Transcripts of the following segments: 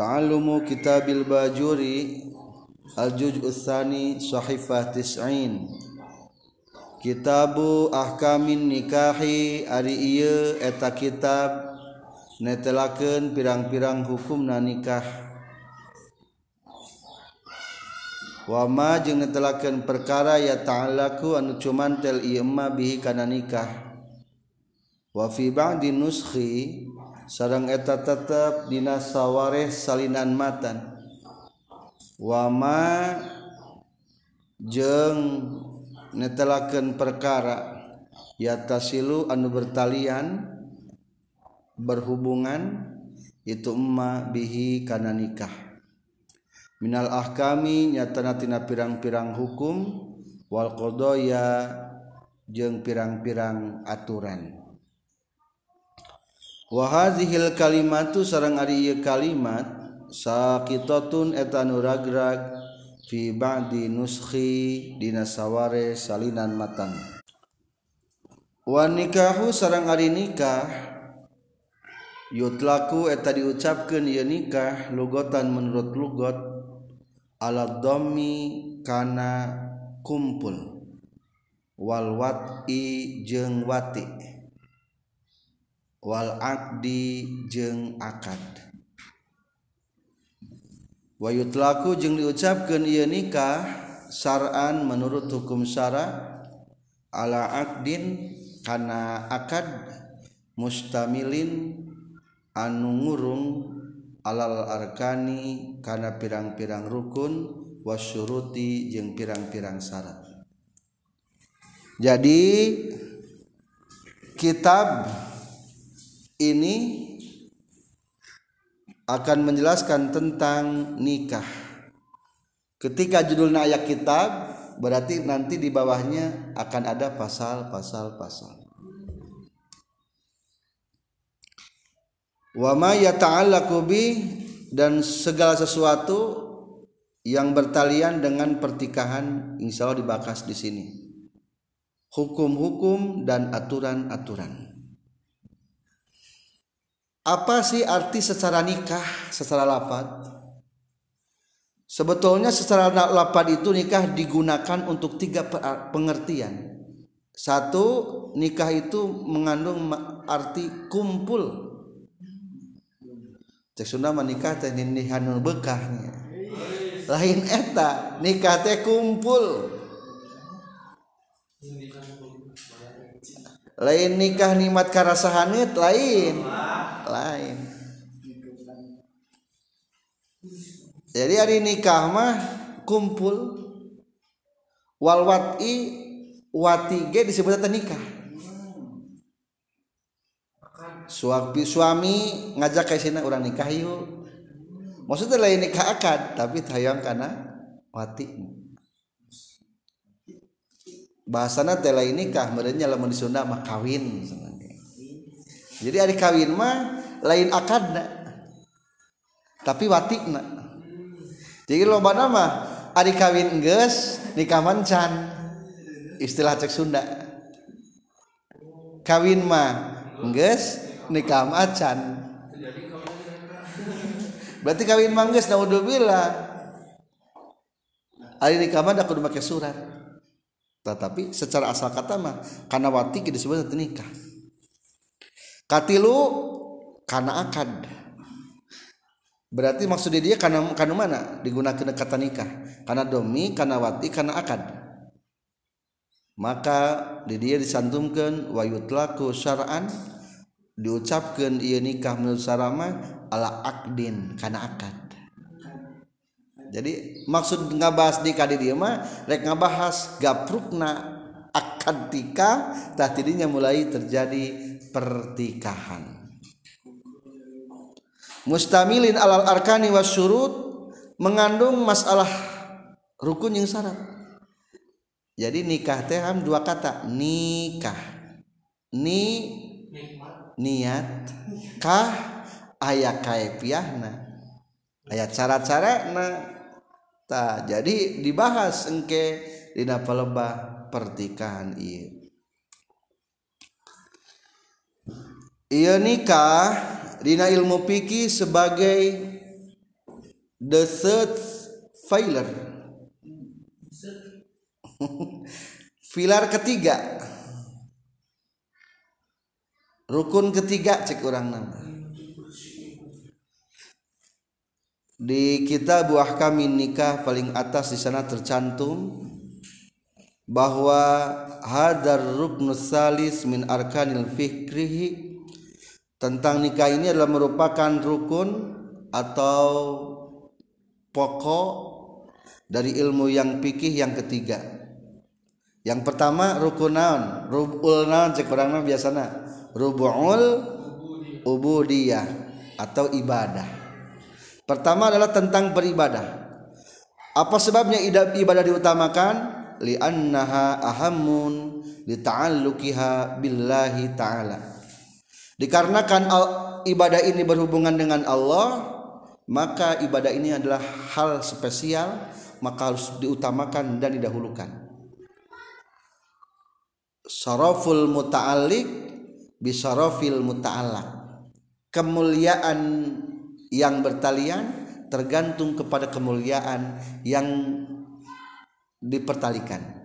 Ta'allumu kitabil bajuri Al-Juj Uthani Sahifah Tis'in. Kitabu Ahkamin Nikahi Ari iya eta kitab Netelakeun pirang-pirang hukum na nikah. Wama jeung netelakeun perkara ya ta'alaku anu cuman tel iya bihi kana nikah. Wa fi ba'di nuskhi sarang eta tetap dina sawareh salinan matan. Wama jeng netelakeun perkara yatasilu anu bertalian berhubungan itu emma bihi kana nikah. Minal ahkami nyatana pirang-pirang hukum wal qodaya jeung pirang-pirang aturan. wahazihil kalimatu sarang ari ieu kalimat sakitatun eta nuragrag fi ba'di nuskhi dina saware salinan matan wa nikahu sarang ari nikah yutlaku eta diucapkeun ieu nikah lugotan menurut lugot ala dhammi kana kumpul wal wat'i jeung wati' wal akdi jeung akad. Wayutlaku jeung diucapkeun ieu nikah syar'an menurut hukum syara ala akdin kana akad mustamilin anu ngurung alal arkani kana pirang-pirang rukun wasyuruti jeung pirang-pirang syarat jadi kitab ini akan menjelaskan tentang nikah. Ketika judulnya ayat kitab, berarti nanti di bawahnya akan ada pasal-pasal pasal. Wa ma yata'allaqu bi dan segala sesuatu yang bertalian dengan pertikahan insya Allah dibahas di sini. Hukum-hukum dan aturan-aturan. Apa sih arti secara nikah secara lapad? Sebetulnya secara lapad itu nikah digunakan untuk tiga pengertian. Satu, nikah itu mengandung arti kumpul. Cek Sunda menikah teh nihanul bekahnya. Lain eta, nikah teh kumpul. Lain nikah nikmat karasahanit lain lain. Jadi hari nikah mah kumpul. Wal wati wati ge disebut nikah. Suami suami ngajak ke sini orang nikah yuk. Maksudnya lain nikah akad tapi tayang karena wati. Bahasana teh lain nikah merenya lamun di Sunda mah kawin jadi hari kawin mah lain akadna tapi watikna jadi loba nama ari kawin geus nikah mancan. Istilah cek Sunda. Kawin mah geus nikah macan. Berarti kawin mah geus naudzubillah. Ari nikah mah kudu make surat. Tetapi secara asal kata mah karena wati disebut nikah katilu karena akad. Berarti maksudnya dia karena karena mana? Digunakan kata nikah. Karena domi karena wati karena akad. Maka di dia disantumkan wayutlaku syara'an diucapkan ia nikah menurut sarama ala akdin karena akad. Jadi maksud ngabahas nikah di dia mah rek ngabahas gaprukna akad tika tah mulai terjadi pertikahan. Mustamilin alal arkani wasyurut mengandung masalah rukun yang syarat. Jadi nikah teh dua kata nikah. Ni niat kah ayat kaifiahna ayat cara-cara na ta jadi dibahas engke dina pelebah pertikahan iya iya nikah Dina ilmu fikih sebagai the third filar filar ketiga. Rukun ketiga cek orang nama. Di kita buah kami nikah paling atas di sana tercantum bahwa hadar ruknus salis min arkanil fikrihi tentang nikah ini adalah merupakan rukun atau pokok dari ilmu yang fikih yang ketiga. Yang pertama rukun naon? Rubul naon cek urang biasana rubul ubudiyah atau ibadah. Pertama adalah tentang beribadah. Apa sebabnya ibadah diutamakan? Li'annaha ahamun li ta'alluqiha billahi ta'ala. Dikarenakan ibadah ini berhubungan dengan Allah, maka ibadah ini adalah hal spesial, maka harus diutamakan dan didahulukan. Saraful muta'alliq bisarofil muta'allaq kemuliaan yang bertalian tergantung kepada kemuliaan yang dipertalikan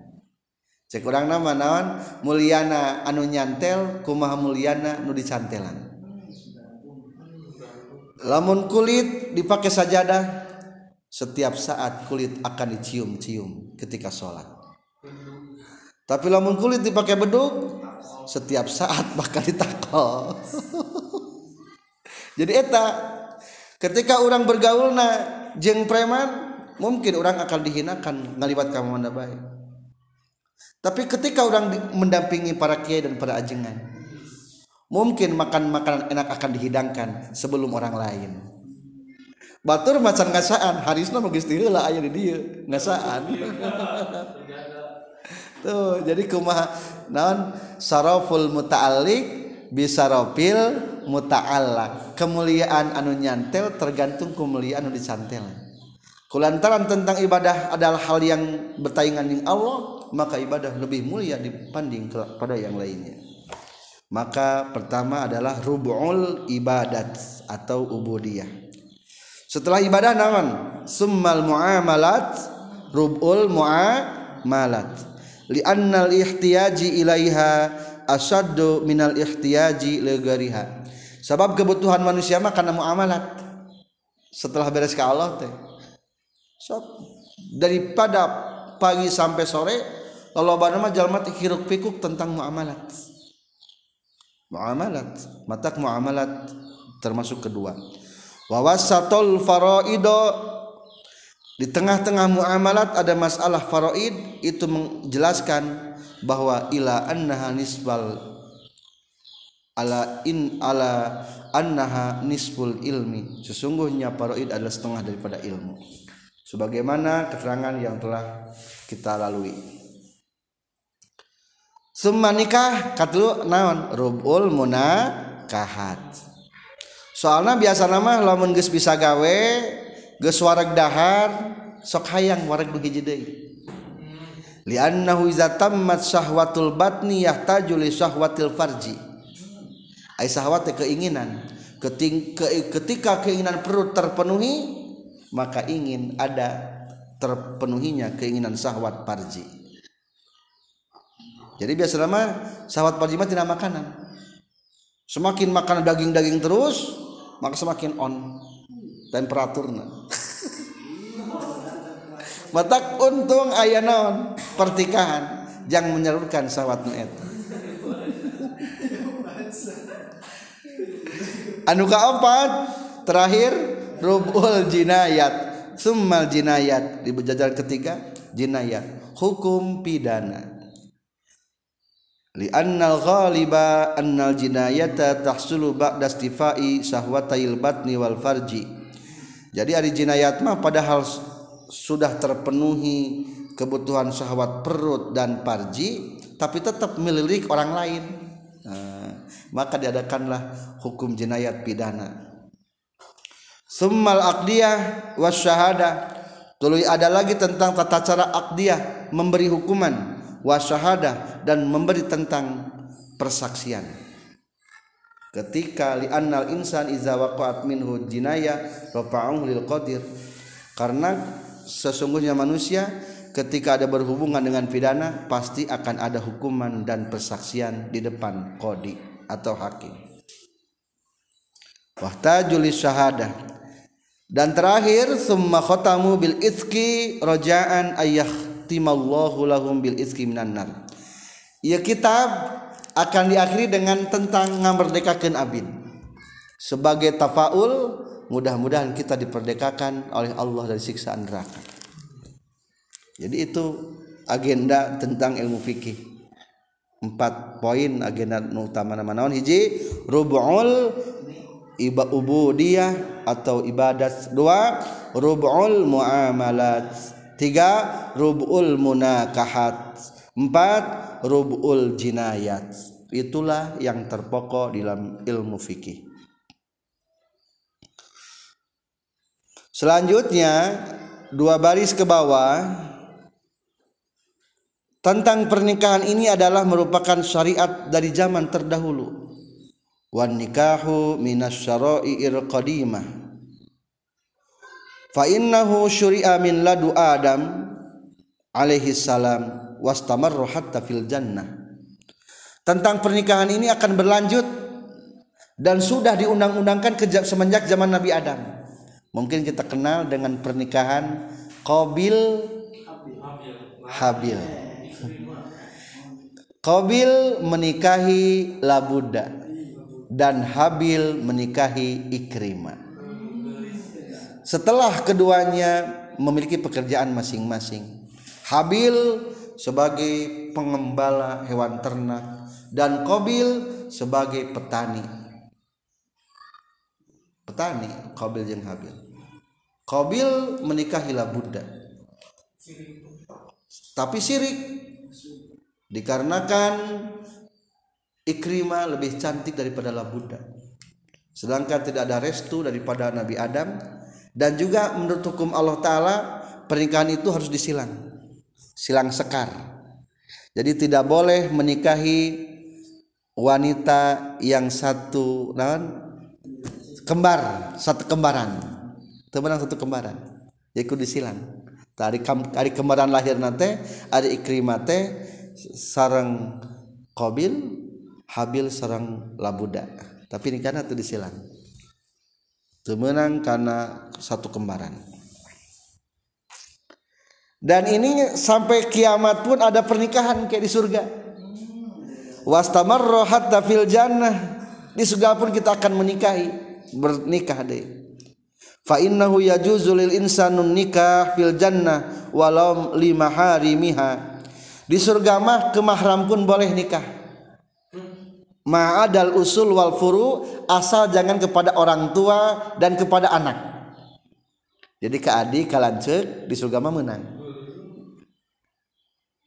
kurang nama naon? Mulyana anu nyantel kumaha Mulyana nu dicantelan. Lamun kulit dipakai sajadah setiap saat kulit akan dicium-cium ketika sholat. Tapi lamun kulit dipakai beduk setiap saat bakal ditakol jadi eta ketika orang bergaulna jeng preman mungkin orang akan dihinakan ngaliwat kamu mana baik. Tapi ketika orang mendampingi para kiai dan para ajengan mungkin makan makanan enak akan dihidangkan sebelum orang lain. Batur macan ngasaan harisna magis lah aya di dia ngasaan. Tuh jadi kumaha naon? Saraful muta'alliq bisarafil muta'allaq kemuliaan anu nyantel tergantung kemuliaan anu dicantel. Kulantaran tentang ibadah adalah hal yang bertaingan dengan Allah maka ibadah lebih mulia dibanding kepada yang lainnya. Maka pertama adalah rubul ibadat atau ubudiyah. Setelah ibadah naon? Summal muamalat rubul muamalat. Li'annal ihtiyaji ilaiha asaddu minal ihtiyaji legariha sebab kebutuhan manusia mah karena muamalat. Setelah beres ke Allah teh. So, daripada pagi sampai sore kalau mah jalma hiruk pikuk tentang muamalat. Muamalat matak muamalat termasuk kedua. Wawasatul faraido di tengah-tengah muamalat ada masalah faraid itu menjelaskan bahwa ila annaha nisbal ala in ala annaha nisful ilmi. Sesungguhnya faraid adalah setengah daripada ilmu. Sebagaimana keterangan yang telah kita lalui Summa nikah katlu naon? Rubul munakahat. Soalnya biasa nama lamun geus bisa gawe geus wareg dahar sok hayang wareg nu hiji deui. Li'annahu iza tammat syahwatul batni yahtaju li syahwatil farji. Ai syahwat keinginan. Ketika keinginan perut terpenuhi maka ingin ada terpenuhinya keinginan syahwat farji jadi biasa nama syahwat farji mah tidak makanan. Semakin makan daging-daging terus maka semakin on temperaturna. Matak untung ayah naon? Pertikahan jangan menyalurkan sawat eta. Anu kaopat? Terakhir rubul jinayat. Summal jinayat. Di jajaran ketiga jinayat. Hukum pidana li annal ghaliba annal jinayata tahsulu ba'da istifai sahwatail batni wal farji. Jadi ari jinayat mah padahal sudah terpenuhi kebutuhan syahwat perut dan parji tapi tetap melirik orang lain. Nah, maka diadakanlah hukum jinayat pidana. Summal aqdiyah wasyahada. Tuluy ada lagi tentang tata cara aqdiyah memberi hukuman wasyahada dan memberi tentang persaksian. Ketika li annal insan iza waqa'at minhu jinaya rafa'uhu lil qadir. Karena sesungguhnya manusia ketika ada berhubungan dengan pidana pasti akan ada hukuman dan persaksian di depan kodi atau hakim. Wahtajul syahadah dan terakhir summa khatamu bil itki rojaan ayah timallahu lahum bil itki minan nar. Ya kitab akan diakhiri dengan tentang ngamerdekakan abin. Sebagai tafaul mudah-mudahan kita diperdekakan oleh Allah dari siksaan neraka. Jadi itu agenda tentang ilmu fikih. Empat poin agenda utama nama naon hiji? Rubul iba ubudiyah atau ibadat. Dua rubul muamalat tiga rubul munakahat. Empat rubul jinayat. Itulah yang terpokok dalam ilmu fikih. Selanjutnya dua baris ke bawah. Tentang pernikahan ini adalah merupakan syariat dari zaman terdahulu. Wan nikahu minas syara'i'ir qadimah fa innahu syuri'a min ladu adam alaihi salam wastamarra hatta fil jannah. Tentang pernikahan ini akan berlanjut dan sudah diundang-undangkan semenjak zaman Nabi Adam. Mungkin kita kenal dengan pernikahan Qabil Habil. Qabil menikahi Labuda dan Habil menikahi Ikrimah. Setelah keduanya memiliki pekerjaan masing-masing. Habil sebagai pengembala hewan ternak dan Qabil sebagai petani. Petani Qabil yang Habil. Qabil menikahilah Buddha. Tapi sirik dikarenakan Ikrimah lebih cantik daripada Labuda. Sedangkan tidak ada restu daripada Nabi Adam dan juga menurut hukum Allah taala pernikahan itu harus disilang. Silang sekar. Jadi tidak boleh menikahi wanita yang satu non kembar, satu kembaran. Teman satu kembaran. Yaitu disilang. Tadi hari kembaran lahir nanti ada Ikrimah teh sarang Qabil Habil serang Labuda tapi ini karena itu disilang temenang karena satu kembaran. Dan ini sampai kiamat pun ada pernikahan kayak di surga. Wastamarro hatta fil jannah. Di surga pun kita akan menikahi bernikah deh. Fa innahu yajuzu lil insanun nikah fil jannah walau lima hari miha di surga mah kemahram pun boleh nikah ma'adal usul wal furu asal jangan kepada orang tua dan kepada anak. Jadi ke adik kalancek di surga mah menang.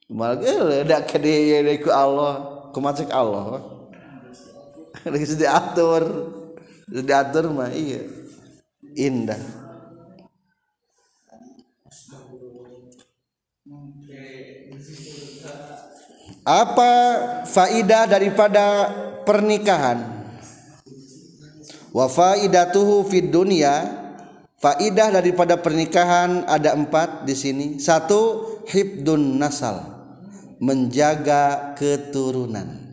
Malgel ada kede ku Allah. Kumacek Allah. Lagi sudah atur. Sudah atur mah iya. Indah. Apa faidah daripada pernikahan. Wa faidatuhu fid dunya faidah daripada pernikahan ada empat di sini. Satu hibdun nasal menjaga keturunan.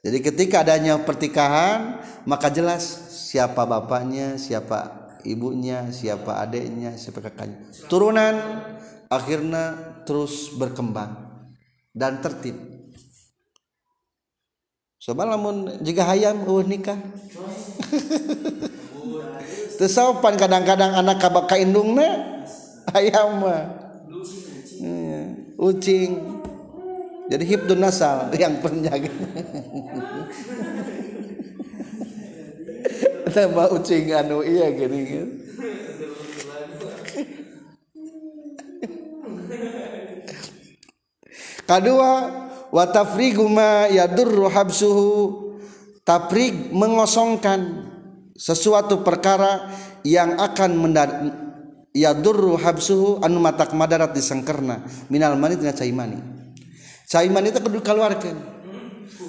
Jadi ketika adanya pertikahan maka jelas siapa bapaknya siapa ibunya siapa adiknya siapa kakaknya. Turunan akhirnya terus berkembang dan tertib Coba lamun jika hayam uh nikah. Tersopan kadang-kadang anak kabak kaindungna hayam mah. Iya, ucing. Jadi hibdun nasal yang penjaga. Tambah ucing anu iya gini kan. Kedua, wa tafrigu ma yadurru habsuhu. Tafrig mengosongkan sesuatu perkara yang akan yadurru habsuhu anu matak madarat disengkerna minal mani tina cai mani. Cai mani itu kudu keluarkan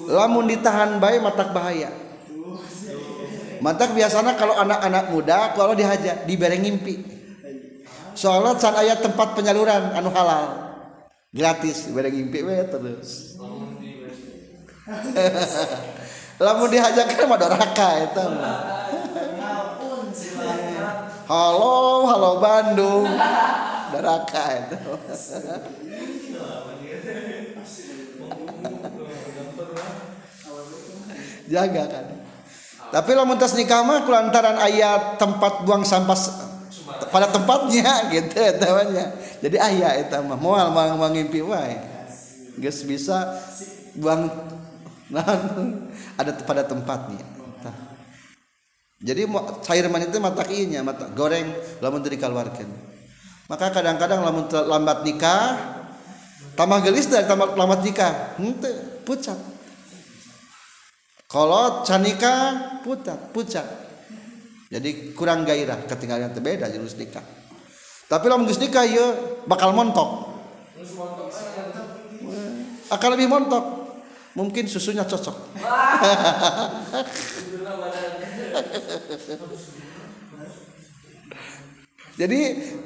lamun ditahan baik matak bahaya. Matak biasanya kalau anak-anak muda kalau dihajar dibereng ngimpi. Soalnya can ayat tempat penyaluran anu halal. Gratis beda ngimpi we terus lamun dihajakan mah doraka mah. Halo halo Bandung. Doraka eta jaga kan. Tapi lamun tas nikah mah kulantaran ayat tempat buang sampah pada tempatnya gitu namanya jadi ayah itu mah. Moal mang mangimpi wae. Geus bisa buang nah, ada pada tempatnya. Jadi cair mani itu mata kinya mata goreng lamun teu dikeluarkeun maka kadang-kadang lamun lambat nikah tambah gelis dari tambah lambat nikah henteu pucat. Kalau canika pucat pucat. Jadi kurang gairah ketinggalan terbeda jurus nikah. Tapi lamun geus nikah ya bakal montok. Akan lebih montok mungkin susunya cocok. Jadi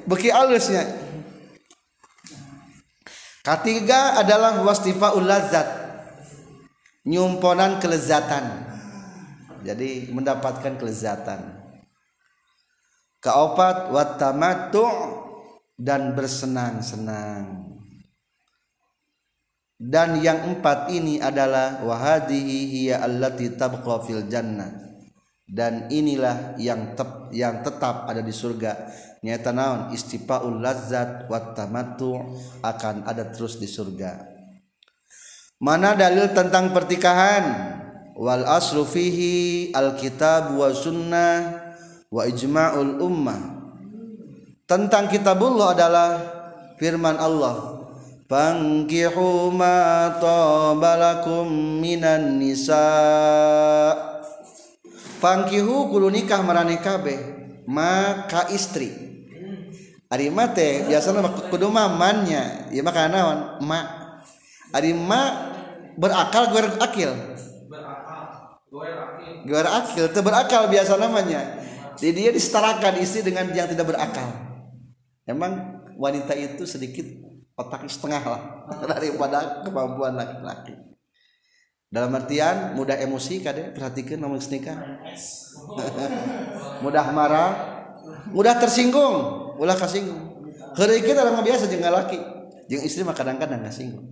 beki alusnya. Ketiga adalah wastifa ulazat nyumponan kelezatan. Jadi mendapatkan kelezatan. Keopat watamatu dan bersenang-senang dan yang empat ini adalah wahadihi hiya allati tabqa fil jannah. Dan inilah yang tep, yang tetap ada di surga. Nyata naon? Istifaul lazzat wat akan ada terus di surga. Mana dalil tentang pertikahan? Wal aslu fihi alkitab wa sunnah wa ijma'ul ummah. Tentang kitabullah adalah firman Allah Fankihu ma tabalakum minan nisa. Fankihu kudu nikah marane kabeh ma ka istri. Ari mate biasana kudu mamannya ieu mah kana naon? Ma. Ari ma berakal gue akil. Gue akil itu berakal biasa namanya jadi dia disetarakan istri dengan yang tidak berakal. Emang wanita itu sedikit otak setengah lah. Daripada kemampuan laki-laki. Dalam artian mudah emosi kade perhatikan namun nikah mudah marah mudah tersinggung. Ulah kasinggung hari kita orang biasa jangan laki. Jangan istri mah kadang-kadang nggak singgung.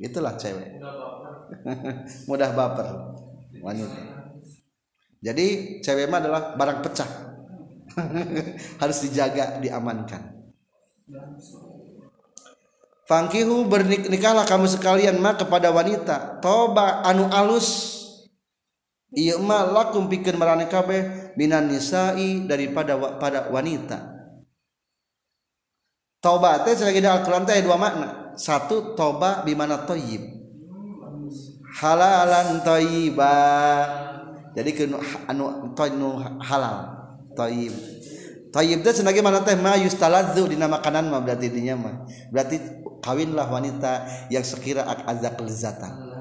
Itulah cewek. Mudah baper wanita. Jadi cewek mah adalah barang pecah. Harus dijaga diamankan Fangkihu bernikahlah kamu sekalian mah kepada wanita. Toba anu alus. Iya mah lakum pikir marane kabeh minan nisa'i daripada pada wanita. Toba teh selagi Al-Qur'an teh dua makna. Satu toba bimana toyib. Halalan toyiba. Jadi anu toynu halal. Toyib toyib itu sebagai mana teh? Ma yustaladzu dina makanan mah berarti dinya mah. Berarti kawinlah wanita yang sekira ada kelezatan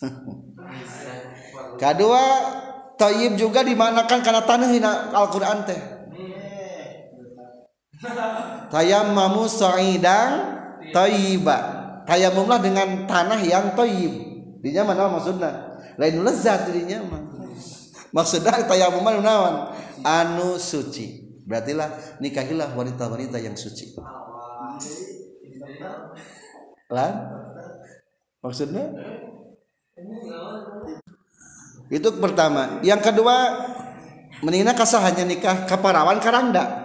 kedua toyib juga dimanakan karena tanah Al-Quran teh. Tayammamu sa'idang tayyiba. Tayamumlah dengan tanah yang tayyib. Dinya mana maksudna? Lain lezat dirinya mah. Maksudnya tayamum naon anu suci berartilah nikahilah wanita-wanita yang suci. Lan maksudnya? Itu pertama. Yang kedua menina kasahannya nikah kaparawan karanda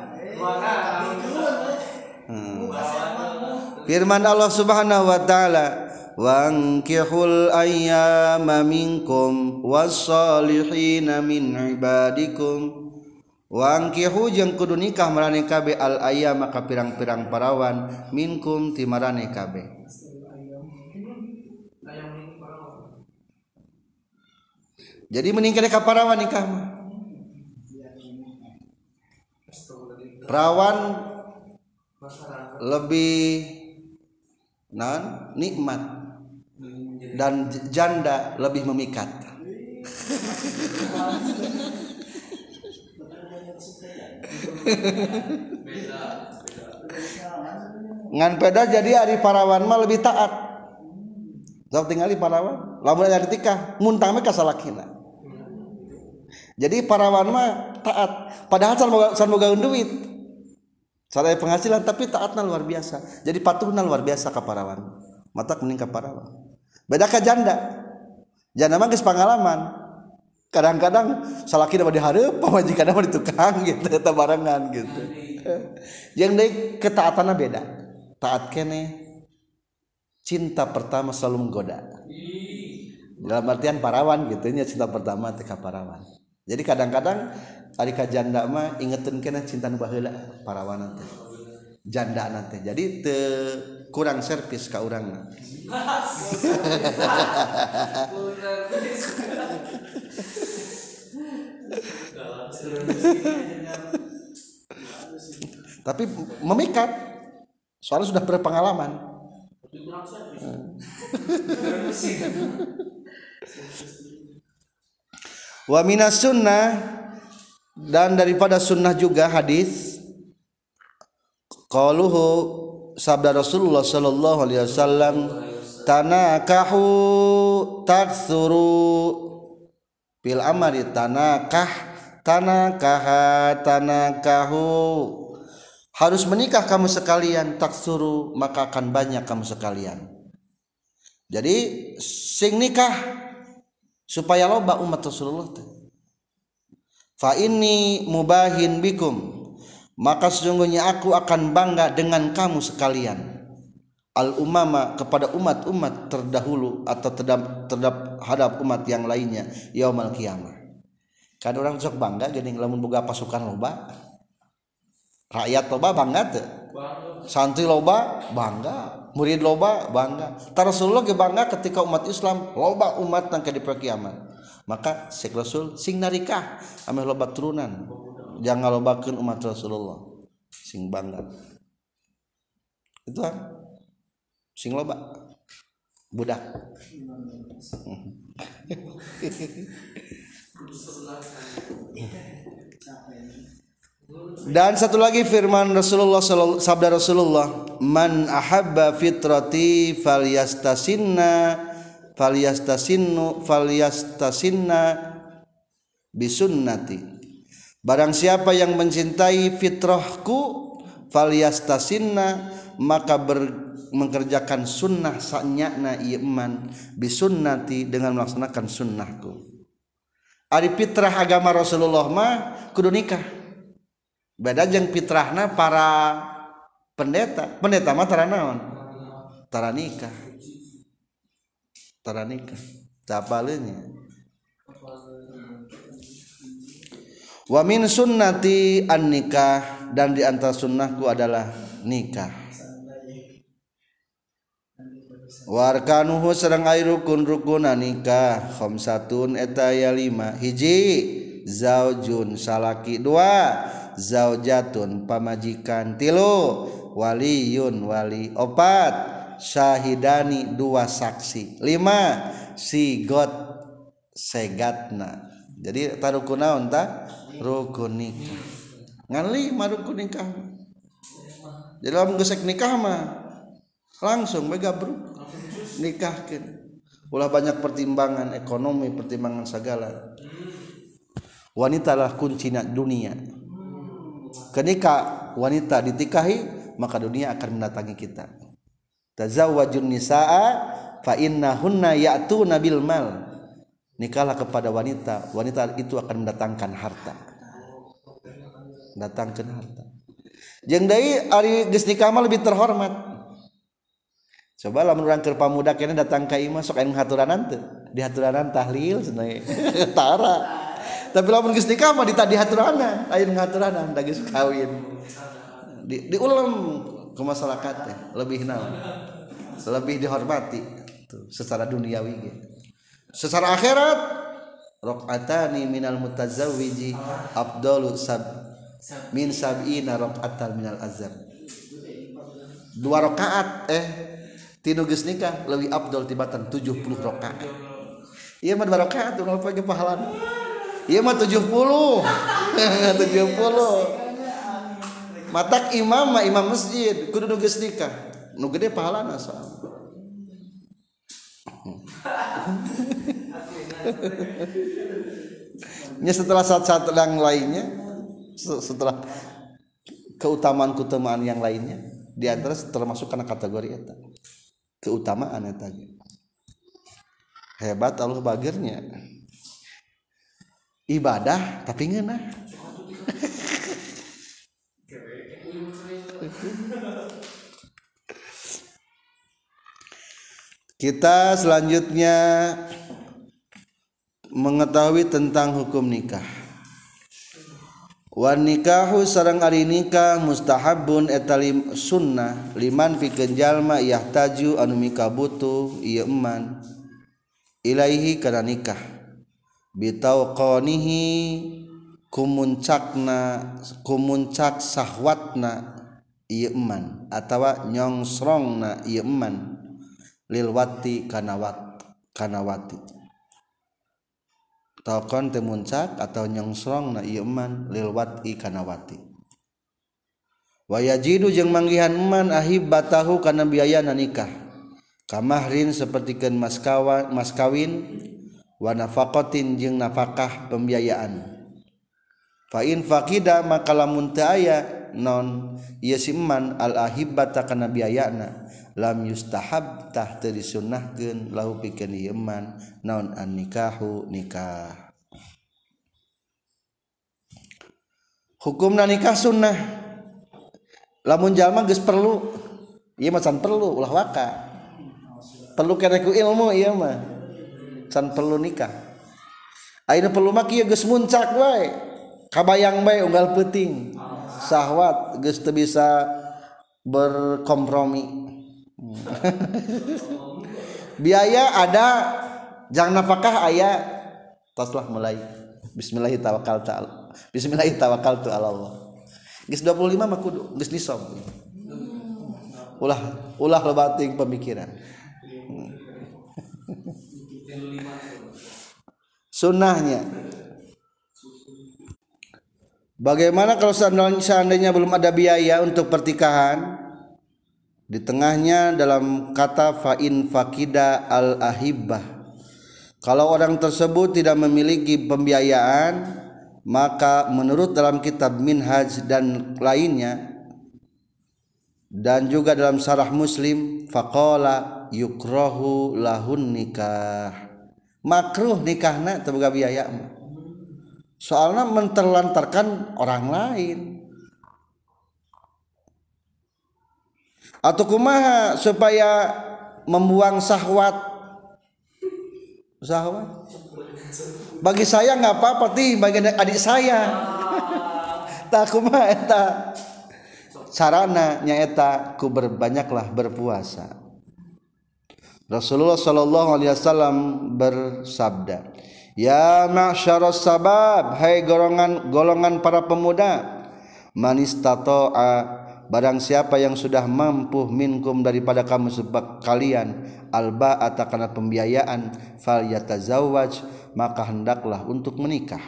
firman Allah Subhanahu wa taala wankihul ayyama minkum wassalihin min ibadikum wangkihu jeung kudu nikah marane kabeh al ayyama ka pirang-pirang parawan minkum ti marane kabeh jadi meningkat ka parawan nikah mah? Perawan lebih non nikmat. Dan janda lebih memikat ngan peda jadi Ari Parawan mah lebih taat. Sok tinggali Parawan. Lamun ada tikah muntah mah kasalakina. Jadi Parawan mah taat. Padahal san moga duit. Saya penghasilan tapi taatna luar biasa. Jadi patuhna luar biasa ka Parawan. Mata kuning ka Parawan. Beda ka janda. Janda mah geus pangalaman. Kadang-kadang salaki dapat diharap pamajikan mah di tukang? Gitu atau barengan gitu. Yang dari ketaatannya beda. Taat kene cinta pertama selalu menggoda. Dalam artian parawan gitu ini cinta pertama teka parawan. Jadi kadang-kadang tadi janda mah ingetin kena cinta baheula parawan nanti janda nanti jadi te kurang servis ke orang tapi memikat. Soalnya sudah berpengalaman. Wa minas sunnah dan daripada sunnah juga hadis qaluhu sabda Rasulullah sallallahu alaihi wasallam tanakahu taksuru bil amali tanakah tanakaha tanakahu harus menikah kamu sekalian tak suruh maka akan banyak kamu sekalian. Jadi sing nikah supaya loba umat Rasulullah fa ini mubahin bikum maka sesungguhnya aku akan bangga dengan kamu sekalian. Al umama kepada umat-umat terdahulu atau terhadap, umat yang lainnya yaumal kiamah kan orang sok bangga jadi lamun boga pasukan loba. Rakyat loba bangga tuh santri loba bangga murid loba bangga. Rasulullah ge bangga ketika umat Islam loba umat nang di perkiaman. Maka sek Rasul sing narikah ame loba turunan. Jangan lobakeun umat Rasulullah. Sing bangga. Itu kan sing loba. Budak Dan satu lagi firman Rasulullah sabda Rasulullah, "Man ahabba fitrati falyastasinna falyastasinnu falyastasinna bisunnati." Barang siapa yang mencintai fitrahku falyastasinna maka ber, mengerjakan sunnah sanyana iman bisunnati dengan melaksanakan sunnahku. Ari fitrah agama Rasulullah mah kudu nikah. Beda jeng fitrahna para pendeta. Pendeta mah tara naon? Tara nikah. Tara nikah. Tapaleunya wa min sunnati an nikah dan di antara sunnahku adalah nikah warkanuhu serang airukun rukun nikah. Khamsatun eta ya lima. Hiji zaujun salaki dua. Zaujatun pamajikan tilu. Waliyun wali opat. Syahidani dua saksi lima. Sigot segatna. Jadi taruh kunaon ta? Rukun nikah. Ngan lima rukun nikah. Jadi lamun gesek nikah mah langsung mega beruk. Nikahkan. Ulah banyak pertimbangan ekonomi pertimbangan segala. Wanita lah kunci dunia. Ketika wanita ditikahi maka dunia akan mendatangi kita. Tazawwajun nisaa fa innahunna ya'tuna bil mal. Nikahlah kepada wanita wanita itu akan mendatangkan harta. Datangkan harta. Jeung deui ari geus nikah mah lebih terhormat coba lamun urang keur pamuda kene datang ka imah sok aya haturanan teu di haturanan tahlil cenah tara. Tapi lamun geus nikah mah ditadi haturanan. Aya haturanan da geus kawin. Di diulam ke masyarakat teh lebih naon lebih dihormati. Tuh secara duniawi gitu secara akhirat rakaatani minal mutazawwiji afdalu sab min sab'ina rakaatan minal azab. Dua rakaat eh tinu geus nikah lebih afdal tibatan 70 rakaat. Iya mah dua rakaat tuh kalau pakai pahala Iya mah 70 70 mata imam imam masjid kudu nugas nikah. Nu gede pahala soal. Nya setelah saat-saat yang lainnya setelah keutamaan-keutamaan yang lainnya di antara termasuk karena kategori itu keutamaan eta hebat Allah bagirnya. Ibadah tapi ngeunah kita selanjutnya mengetahui tentang hukum nikah Wanikahu sarang ari nikah mustahabun etalim sunnah liman pikeun jalma yahtaju anu mikabutu ieu eman. Ilaihi kana nikah. Bitauqanihi kumuncakna kumuncak sahwatna ieu eman. Atawa nyongsrongna ieu eman. Lilwati kanawat kana wat kana wati. tokon temuncak atau nyongsrong na iman lilwat ikanawati wayajidu jeung manggihan eman ahib batahu karena biaya na nikah. Kamahrin sepertikan maskawa maskawin wa nafakotin jeung nafakah pembiayaan. Fa in faqida maka lamun teu aya non ieu siman al ahibata kana biayana. Lam yustahab tah teu disunnahkeun lahu pikeun ieu man naon an nikahu nikah. Hukumna nikah sunnah. Lamun jalma geus perlu ieu mah can perlu ulah waka. Perlu kene ku ilmu ieu mah can perlu nikah. Ayeuna perlu mah kieu geus muncak wae. Kabayang bae unggal peuting. Sahwat geus teu bisa berkompromi biaya ada jangan nafkah ayah taslah mulai. Bismillah tawakal ta'ala Bismillah tawakal Allah. Gis 25 mah kudu nisab ulah ulah lebating pemikiran. Sunnahnya. Bagaimana kalau seandainya belum ada biaya untuk pertikahan di tengahnya dalam kata fa'in fakida al ahibah kalau orang tersebut tidak memiliki pembiayaan maka menurut dalam kitab minhaj dan lainnya dan juga dalam sarah muslim faqala yukrohu lahun nikah. Makruh nikahna terbuka biaya soalnya menterlantarkan orang lain atau kumaha supaya membuang sahwat sahwat bagi saya nggak apa-apa ti. Bagi adik saya. Tak kumaha eta? Sarana nyaeta ku berbanyaklah berpuasa. Rasulullah Shallallahu Alaihi Wasallam bersabda Ya ma'syaros sabab Hai golongan golongan para pemuda manistato'a barang siapa yang sudah mampu minkum daripada kamu sebab kalian alba atakana pembiayaan fal yatazawwaj maka hendaklah untuk menikah.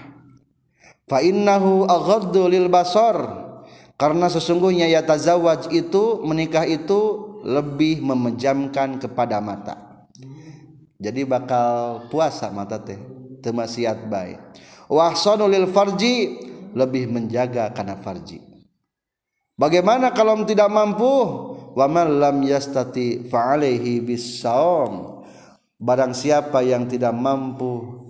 Fa innahu aghaddu lil basar. Karena sesungguhnya yatazawwaj itu menikah itu lebih memejamkan kepada mata. Jadi bakal puasa mata teh temasiat baik wahsanu lil farji lebih menjaga karena farji Bagaimana kalau tidak mampu? Wa man lam yastati fa alaihi bisaum. Barang siapa yang tidak mampu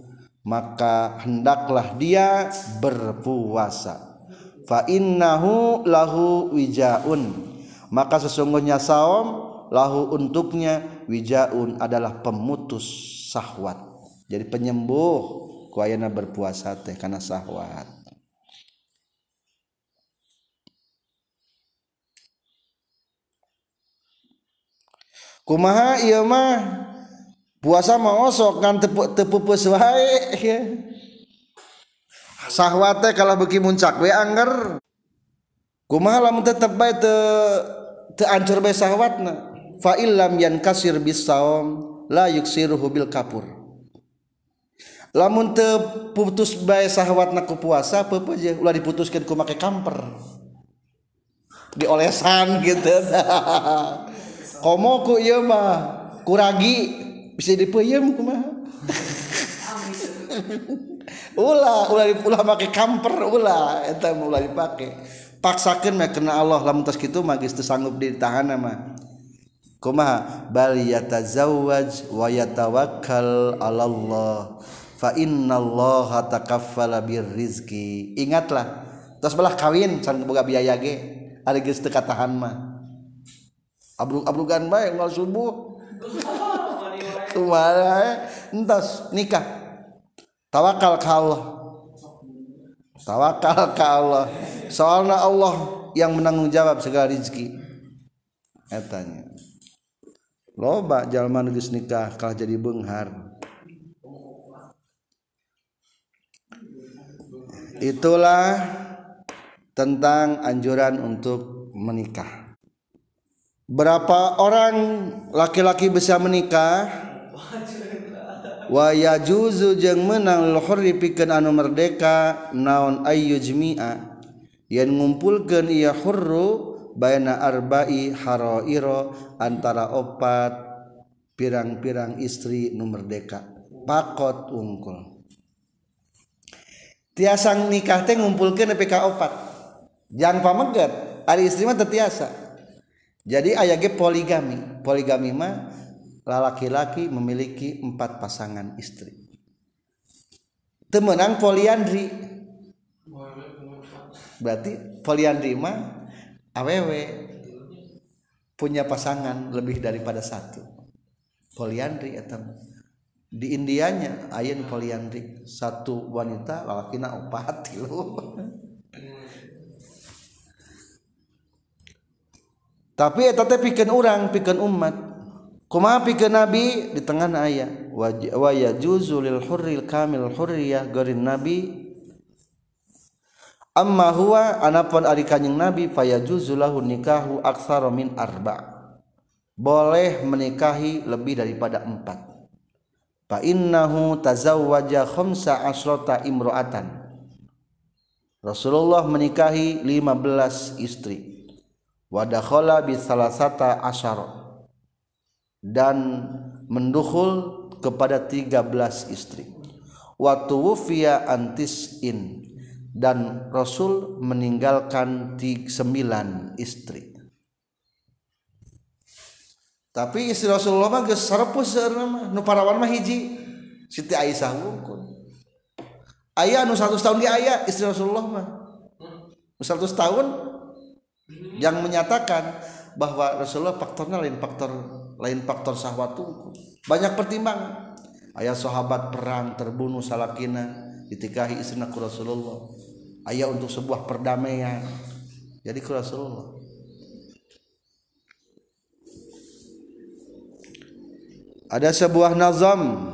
maka hendaklah dia berpuasa. Fa innahu lahu wijaun. Maka sesungguhnya saum lahu untuknya wijaun adalah pemutus sahwat. Jadi penyembuh kuayana berpuasa teh karena sahwat. Kumaha iya mah? Puasa mah osok kan tepu tepupus wae sahwate kalau beki muncak we angger. Kumaha lamun tetep bae te te ancur bae sahwatna? Fa illam yankasir bisaum la yuksiruhu bil kapur. Lamun teu putus bae sahwatna ku puasa apa aja ulah diputuskeun ku make kamper. Diolesan gitu komo ku iya mah kuragi. Bisa dipeyem kumaha? Ulah ulah ulah make kamper ulah. Eta ulah dipake. Paksakeun mah kena Allah lamun tos kitu mah geus sanggup ditahan mah. Kumaha? Bal yatazawwaj wa yatawakkal 'ala Allah fa innallaha takaffala birrizqi. Ingatlah tos belah kawin can boga biaya ge. Ari geus katahan mah abrug-abrugan bae ngal subuh. Kumaha entos nikah. Tawakal ka Allah. Tawakal ka Allah. Soalna Allah yang menanggung jawab segala rezeki etanya loba jalma geus nikah kalah jadi beunghar itulah tentang anjuran untuk menikah berapa orang laki-laki bisa menikah? Wa yajuzu jeung menang hurri pikeun anu merdeka naon ayyujmi'a yen ngumpulkeun ieu hurru baina arba'i harairo antara opat pirang-pirang istri nu merdeka. Pakot ungkul tiasa nikah teh ngumpulkeun nepi ka opat. Jangan pamegat ari istri mah tiasa jadi aya ge poligami. Poligami mah laki-laki memiliki empat pasangan istri. Temenang poliandri. Berarti poliandri mah aww punya pasangan lebih daripada satu. Poliandri atau di Indianya ayen poliandri. Satu wanita lalakina opat tapi eta teh pikeun urang pikeun umat. Kumaha pikeun nabi? Di tengah aya. Wa yajuzu lil hurril kamil hurriyah garin nabi. Amma huwa anapun ari kanjing nabi fayajuzu lahu nikahu aksara min arba. Boleh menikahi lebih daripada empat. Fa innahu tazawwaja khamsa asrata imro'atan Rasulullah menikahi 15 istri wa dakhala bi salasata asyar dan mendukhul kepada 13 istri wa tuwfiya antisin dan Rasul meninggalkan sembilan istri. Tapi istri Rasulullah mah geus sarepus mah nu parawan mah hiji Siti Aisyah wungkul. Aya anu 100 tahun di aya istri Rasulullah mah. Nu 100 tahun yang menyatakan bahwa Rasulullah faktornya lain faktor lain faktor syahwat banyak pertimbangan. Ayah sahabat perang terbunuh salakina ditikahi istrina ku Rasulullah. Ayah untuk sebuah perdamaian. Jadi ku Rasulullah. Ada sebuah nazam.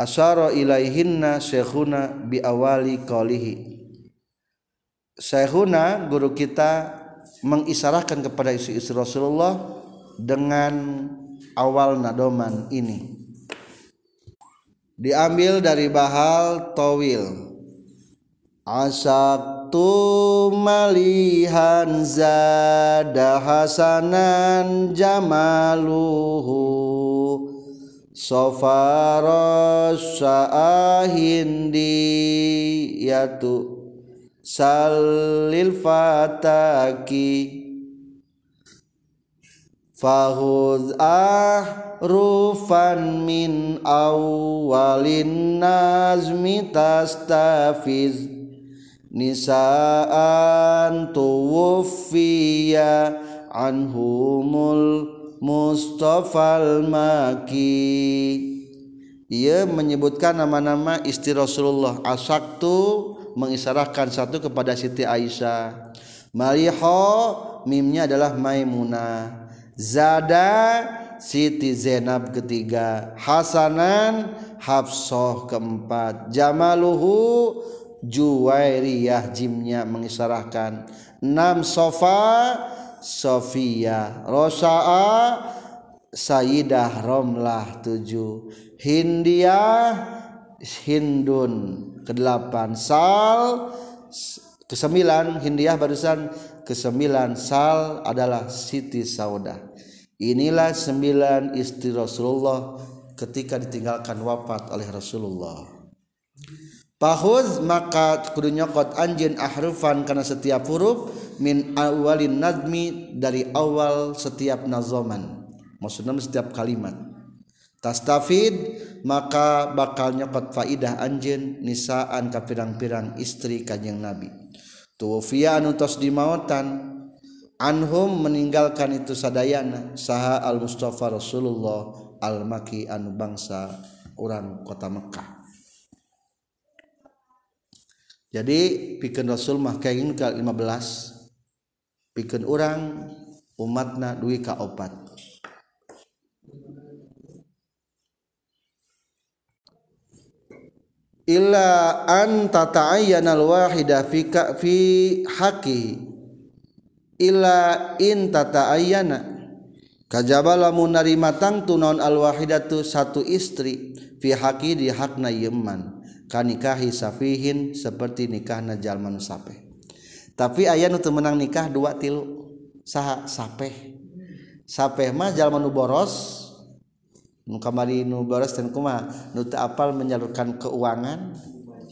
Asyara ilaihinna syekhuna bi awali qalihi syekhuna guru kita mengisarahkan kepada istri-istri Rasulullah dengan awal nadoman ini. Diambil dari bahal towil Asaktu malihan zada hasanan jamaluhu. Sofaros sa'ahindi yatu salil fataki. Fahuz ahrufan min awalin nazmi tastafiz. Nisaan tuwfiya anhumul mustafal maki. Ia menyebutkan nama-nama istri Rasulullah. Asaktu mengisarahkan satu kepada Siti Aisyah. Maliho mimnya adalah Maimunah. Zada Siti Zainab ketiga. Hasanan Hafsah keempat. Jamaluhu Juwairiyah jimnya mengisarahkan enam Sofa Sofia. Rosa'a Sayyidah Romlah tujuh. Hindiah Hindun kedelapan. Sal kesembilan Hindiah barusan. Kesembilan sal adalah Siti Saudah. Inilah sembilan istri Rasulullah ketika ditinggalkan wafat oleh Rasulullah. Pahuz maka kudu nyokot anjin ahrufan karena setiap huruf min awalin nadmi dari awal setiap nazoman. Maksudnya setiap kalimat tastafid maka bakal nyokot faidah anjen nisaan ka pirang-pirang istri kanjeng nabi. Tuwfiya anu tos dimautan anhum meninggalkan itu sadayana saha al mustafa rasulullah al maki anu bangsa orang kota Mekah. Jadi pikeun rasul mah kaingin ka 15 pikeun orang umatna duwi ka opat. illa an tata'ayyana al-wahida fi ka fi haqi. Illa in tata'ayyana. Kajaba lamun narima tangtu naon al-wahidatu satu istri fi haqi di hakna yeman kanikahi safihin seperti nikahna jalman sapeh tapi aya nu teu menang nikah dua tilu saha sapeh. Sapeh mah jalman boros kamari nu boros dan kuma nu apal menyalurkan keuangan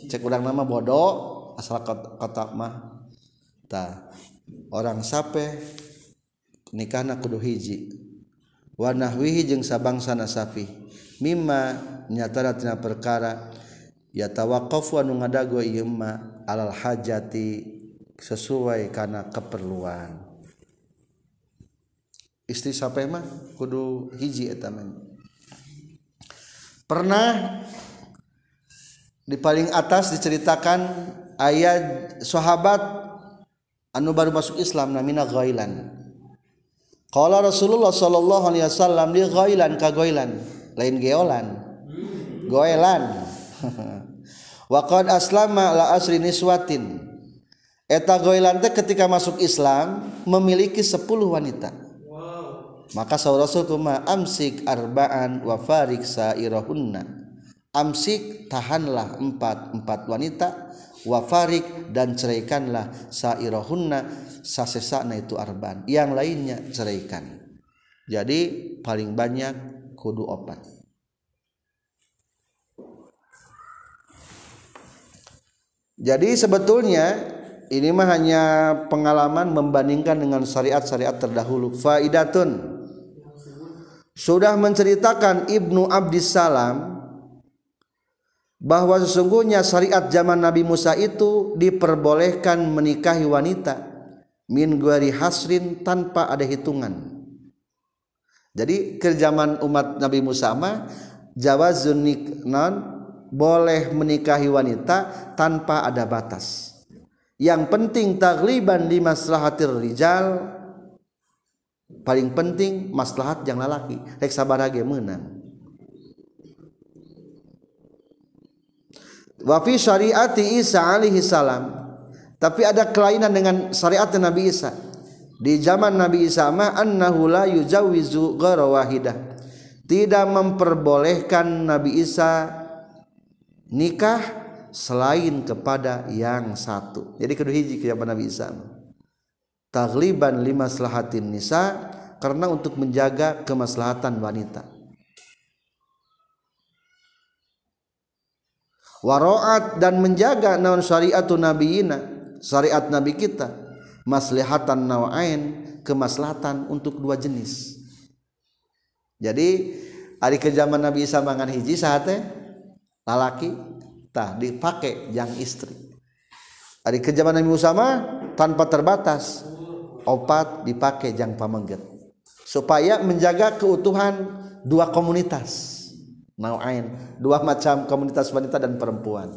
cek urang nama bodoh asal kotak mah. Ta orang sape nikahna kudu hiji. Wanahwihi jeung sabangsa nasafi mimma nyatana tina perkara ya tawaqaf wa nu ngadago ieu mah alal hajati sesuai kana keperluan. Istri sape mah kudu hiji eta mah. Pernah di paling atas diceritakan ayat sahabat anu baru masuk Islam namina ghailan. Qala Rasulullah sallallahu alaihi wasallam dia ghailan ka ghailan lain geolan. Goelan wa aslama la asri niswatin. Eta goelan teh ketika masuk Islam memiliki 10 wanita maka saur Rasul kuma amsik arbaan wa farik sairahunna. Amsik tahanlah empat empat wanita. Wa farik dan ceraikanlah sairahunna. Sasesana itu arban yang lainnya ceraikan. Jadi paling banyak kudu opat. Jadi sebetulnya ini mah hanya pengalaman membandingkan dengan syariat-syariat terdahulu. Faidatun sudah menceritakan Ibnu Abdissalam bahwa sesungguhnya syariat zaman Nabi Musa itu diperbolehkan menikahi wanita min guari hasrin tanpa ada hitungan. Jadi ke umat Nabi Musa mah jawazun non boleh menikahi wanita tanpa ada batas. Yang penting tagliban di maslahatir rijal paling penting maslahat yang lalaki. Rek sabarage menang. Wa fi Isa alaihi salam. Tapi ada kelainan dengan syariat Nabi Isa. Di zaman Nabi Isa ma annahu la yujawizu ghara wahidah. Tidak memperbolehkan Nabi Isa nikah selain kepada yang satu. Jadi kedua hiji ke Nabi Isa tagliban lima selahatin nisa karena untuk menjaga kemaslahatan wanita. Waroat dan menjaga naon syariatu nabiyina syariat nabi kita maslihatan nawain kemaslahatan untuk dua jenis. Jadi hari ke zaman Nabi Isa mangan hiji sate lalaki tah dipakai yang istri. Hari ke zaman Nabi Musa tanpa terbatas opat dipakai jang pamengget. Supaya menjaga keutuhan dua komunitas. Nauain dua macam komunitas wanita dan perempuan.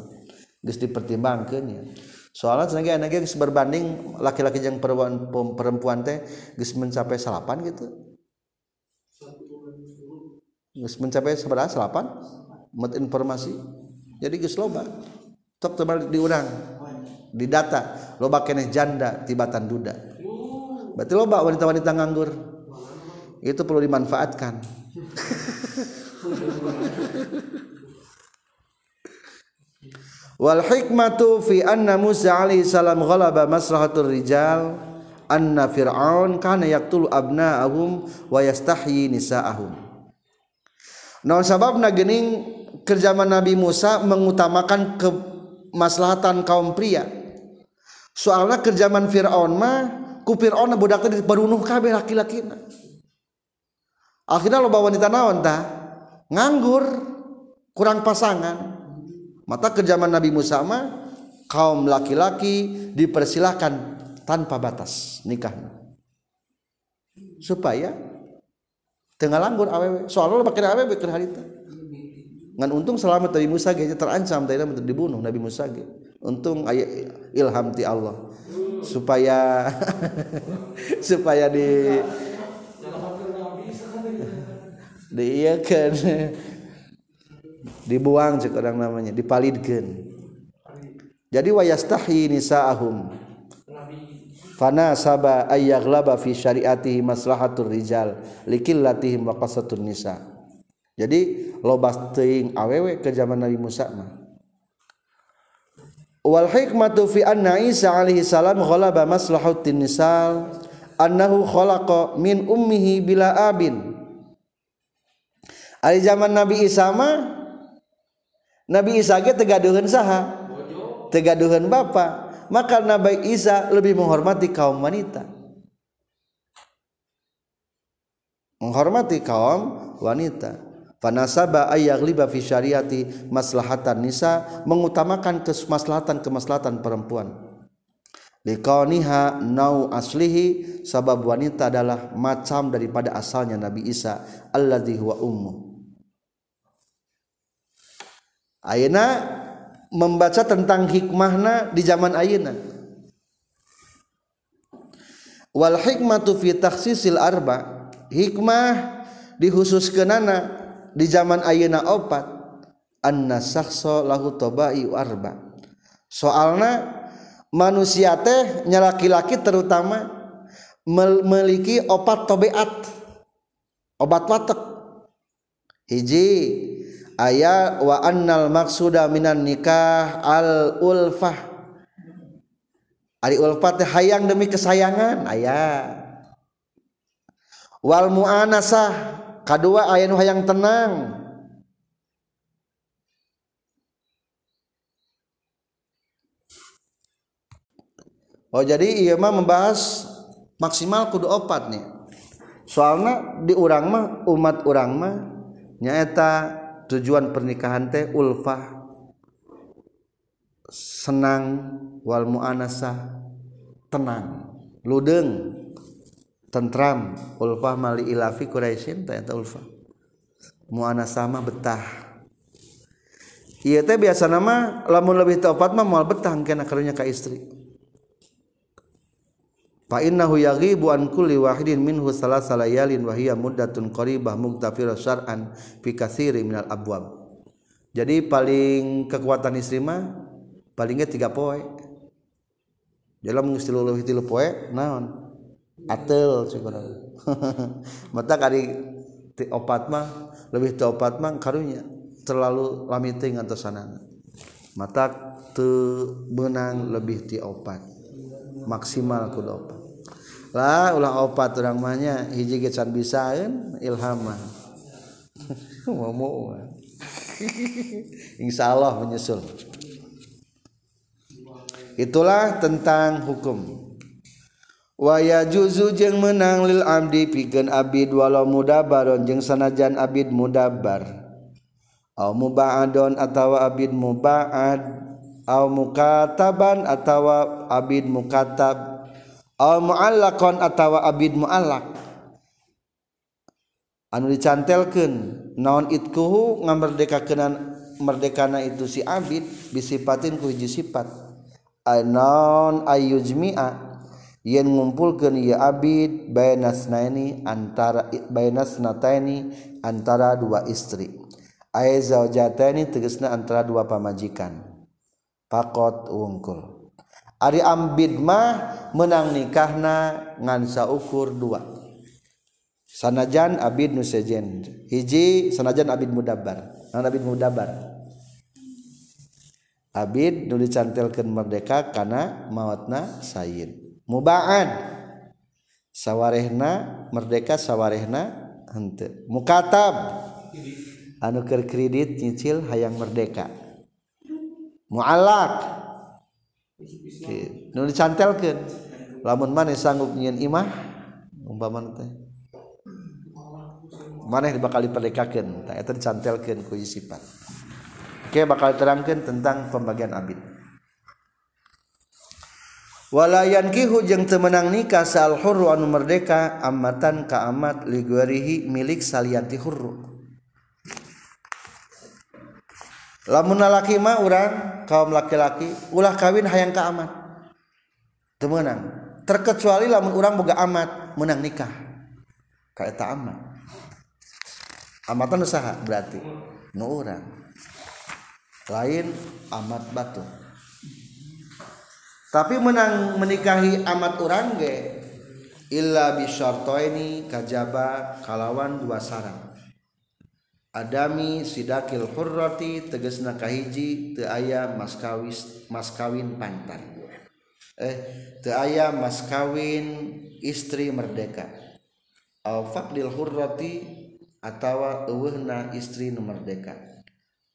Geus dipertimbangkeun soalnya tenaga anak geus berbanding laki-laki yang perempuan perempuan teh geus mencapai salapan gitu. Geus mencapai seberapa? Salapan? Menurut informasi. Jadi geus loba. Tebal diurang. Di data. Loba keneh janda tibatan duda berarti loba wanita-wanita nganggur. Itu perlu dimanfaatkan. Wal hikmatu fi anna Musa alaihi salam ghalaba maslahatur rijal anna fir'aun kana yaqtulu abna'ahum wa yastahyi nisa'ahum. Naon sababna geuning kerjaman Nabi Musa mengutamakan kemaslahatan kaum pria. Soalnya kerjaman Fir'aun mah ku Fir'aun budak teh diperunuh kabeh laki-laki akhirnya lo bawa wanita naon tah nganggur kurang pasangan mata ke zaman Nabi Musa mah kaum laki-laki dipersilahkan tanpa batas nikah supaya tengah langgur awewe soalnya pakai awewe ke hari itu ngan untung selamat Nabi Musa ge terancam tadi dibunuh Nabi Musa ge untung ayat ilham ti Allah supaya supaya di diiyakeun dibuang cek orang namanya dipalidkeun. Jadi wayastahi nisaahum. Fana saba ayyaghlaba fi syariatihi maslahatur rijal likillatihim wa qasatun nisa. Jadi loba teuing awewe ke zaman Nabi Musa mah wal hikmatu fi anna Isa alaihi salam ghalaba maslahatin nisa annahu khalaqa min ummihi bila abin. Ari zaman Nabi Isa mah Nabi Isa ge tegaduhan saha? Tegaduhan bapa. Maka Nabi Isa lebih menghormati kaum wanita. Menghormati kaum wanita fanasaba ayyaghliba fi syariati maslahatan nisa mengutamakan kemaslahatan kemaslahatan perempuan liqauniha nau aslihi sabab wanita adalah macam daripada asalnya Nabi Isa alladzi huwa ummu Ayeuna membaca tentang hikmahna di zaman ayeuna. Wal hikmatu fi takhsisil arba. Hikmah dihususkeunana di zaman ayeuna opat anna sakhso lahu tobai arba. Soalna manusia teh nyalaki-laki terutama memiliki opat tobeat obat watak hiji ayat wa annal maksuda minan nikah al ulfah. Ari ulfah teh hayang demi kesayangan ayat wal mu'anasah kadua aya nu hayang tenang Oh jadi iya mah membahas maksimal kudu opat nih. Soalnya di urang mah umat urang mah nyaeta tujuan pernikahan teh ulfah senang wal muanasah tenang ludeng tentram ulfah mali ilafi quraisyin teh eta ulfah. Muanasah mah betah. Ieu teh biasa nama lamun lebih tepat mah moal betah kena karunya ka istri. Fa innahu yaghibu an kulli wahidin minhu salasa layalin wa hiya muddatun qaribah muktafirah syar'an fi katsiri minal abwab. Jadi paling kekuatan istri mah palingnya tiga poe. Dalam istilah leuwih tilu poe naon atel cukuran mata kari opat mah lebih ti opat mah karunya terlalu lamiting atau sanana mata teu benang lebih ti opat maksimal kudu opat. Lah ulah opat orang mahnya hiji gecan bisain ilhamah mau insya Allah menyusul. Itulah tentang hukum waya juzu jeng menang lil abdi pikeun abid walau mudabaron jeng sanajan abid mudabar. Au mubaadon atawa abid mubaad au mukataban atawa abid mukatab muallakon atawa abid muallak. Anu dicantelkeun naon itkuhu ngamerdekakeun merdekana itu si abid bisipatin ku hiji sifat. Naon ayujmi'a yen ngumpulkeun ieu abid bayanasnaini antara bayanasnataini antara dua istri. Ay zaujataini tegasna antara dua pamajikan. Pakot wungkul. Ari ambid mah menang nikahna ngan saukur dua. Sanajan abid nu sejen. Hiji sanajan abid mudabbar abid mudabbar abid nu dicantelkeun merdeka kana mautna sayyid mubaad sawarehna merdeka sawarehna henteu. Mukatab. Anuker kredit nyicil hayang merdeka. Mualak nu dicantelkeun. Lamun maneh sanggup nyieun imah umpama teh. Maneh bakal diperdekakeun tak eta dicantelkeun ku sifat oke bakal terangkan tentang pembagian abid. Walayan kihu jeng temenang nikah sal hurru anu merdeka amatan ka amat liguarihi milik salianti hurru. Lamun lalaki mah urang kaum laki-laki ulah kawin hayang ka amat. Temenang. Terkecuali lamun urang boga amat menang nikah. Ka eta amat. Amatan usaha berarti nu urang lain amat batu tapi menang menikahi amat orangge illa bisyartoini kajaba kalawan dua syarat adami sidakil hurrati tegesna kahiji teu aya mas kawis mas kawin pantan eh teu aya mas kawin istri merdeka. Au faqdil hurrati atawa eueuhna istri nu merdeka.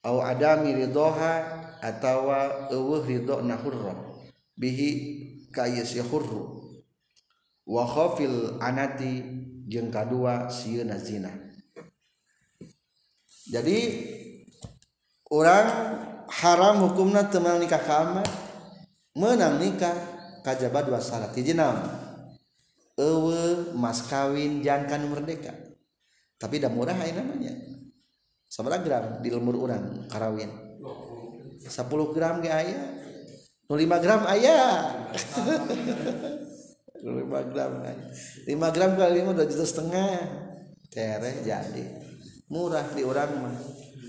Au adami ridhoha atawa eueuh ridho na bihi kayas hurru. Wa khafil anati jeung kadua sieuna zina. Jadi orang haram hukumna teman nikah ka menang nikah kajaba dua syarat. Hiji naon? Mas kawin jangan merdeka. Tapi dah murah namanya sabaraha gram di lemur orang karawin. 10 gram ge aya 5 gram aya 5 gram aya 5 gram kali 5 2 juta setengah. Tereh jadi. Murah di orang mah.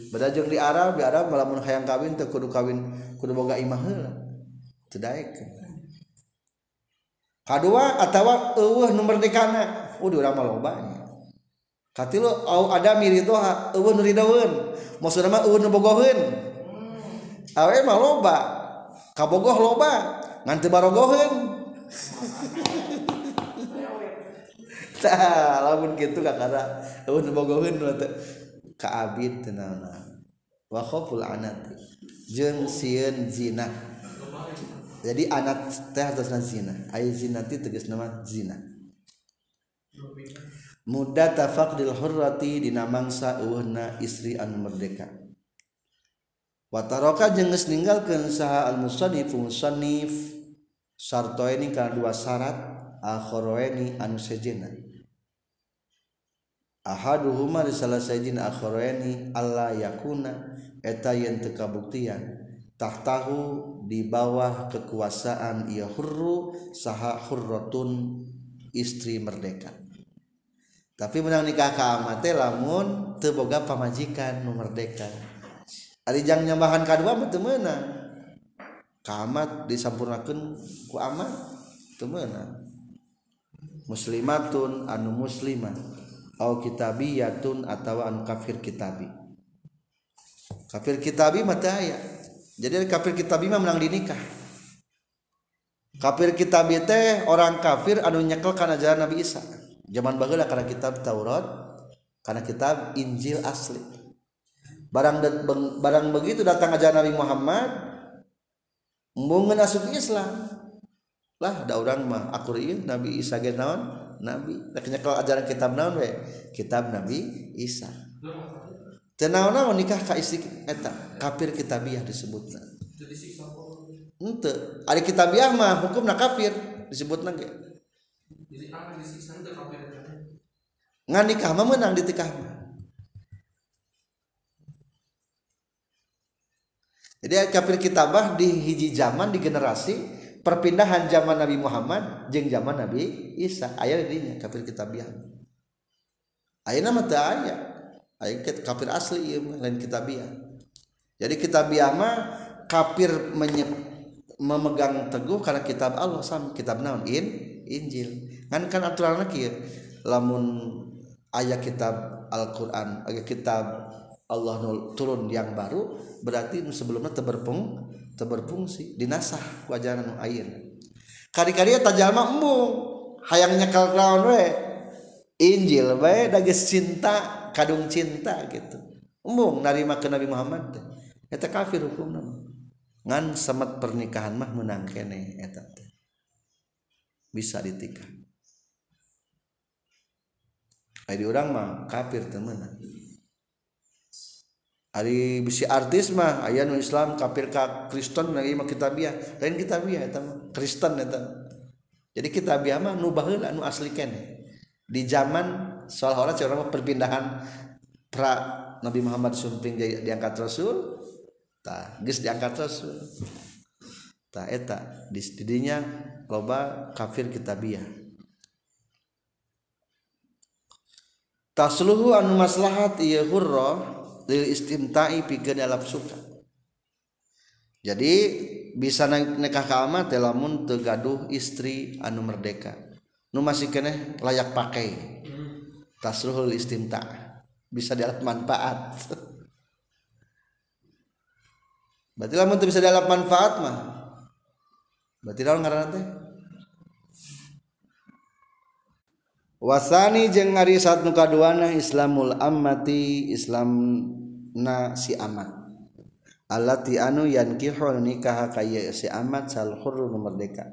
Beda di Arab di Arab lamun hayang kawin teu kudu kawin kudu boga imah heula teu daek kadua atawa eueuh nu merdekana. Udah urang mah lobanya katilu au ada miridoha eueun ridaweun maksudna mah eueun bogoheun. Awe mah loba kabogoh loba nganti barogohen tah lamun gitu kakara lamun bogohen teh ka abid tenana wa khoful anat jeung sieun zina. Jadi anak teh hartosna zina ay zina ti tegas nama zina. Muda tafaqdil hurrati dina mangsa eueuhna istri anu merdeka. wataroka jenges meninggalkan saha al-musanif musanif sarto ini karena dua syarat akhoroeni anu sejena ahaduhuma di salah sejin akhoroeni Allah yakuna eta yang tekabuktian tahtahu di bawah kekuasaan ia hurru saha hurrotun istri merdeka. Tapi menang nikah ke amate lamun teboga pamajikan nu merdeka. Ari jang nyambahan kadua mah teu meunang ka amat disampurnakeun ku amat teu meunang muslimatun anu muslimah au kitabiyatun atau anu kafir kitabi. Kafir kitabi mah teu aya. Jadi kafir kitabi mah menang dinikah kafir kitabi teh orang kafir anu nyekel kana jalan Nabi Isa. Zaman baheula karena kitab Taurat karena kitab Injil asli barang barang begitu datang aja Nabi Muhammad mbungeun asup Islam. Lah ada orang mah aku Nabi Isa ge naon? Nabi laknya kalau ajaran kitab naon we? Kitab Nabi Isa. Teu naon nikah ka istri eta kafir kitabiah disebutna. Henteu ari kitabiah mah hukumna kafir disebutna ge. Ngan nikah mah menang di tikah jadi kafir kitabah di hiji zaman di generasi perpindahan zaman Nabi Muhammad jeng zaman Nabi Isa. Ayah dinya kafir kitabiah ayah nama teu aya. Ayah kafir asli ieu lain kitabiah jadi kitabiah mah kafir memegang teguh karena kitab Allah sama kitab naon? In Injil. Kan kan aturan lagi lamun ayat kitab Al-Quran ayat kitab Allah turun yang baru berarti sebelumnya teberpung teberfungsi dinasah wajaran air kari-kari tajama embung hayangnya kalau we? Injil we dagis cinta kadung cinta gitu. Embung narima ke Nabi Muhammad eta kafir hukumna ngan semet pernikahan mah menang kene eta bisa ditikah. Adi orang mah kafir temenan hari bisi artis mah ayah nu Islam kafir ka Kristen lagi mah kitabiah. Lain kitabiah eta Kristen eta jadi kitabiah mah nu baheula nu asli kene. Di zaman seolah-olah perpindahan pra Nabi Muhammad sumping diangkat Rasul tah geus diangkat Rasul. Tah eta di didinya loba kafir kitabiah. Tasluhu anu maslahat ieu hurrah lil istimta'i pikeun suka. Jadi bisa nikah ka ama teh lamun teu gaduh istri anu merdeka. Nu masih keneh layak pakai. Tasruhul istimta. Bisa dialap manfaat. Berarti lamun teu bisa dialap manfaat mah berarti naon ngaranna teh? Wasani jeung ngari saat nu kaduana islamul ammati islam na si amat allati anu yankihu nikah kaya si amat sal hurru merdeka.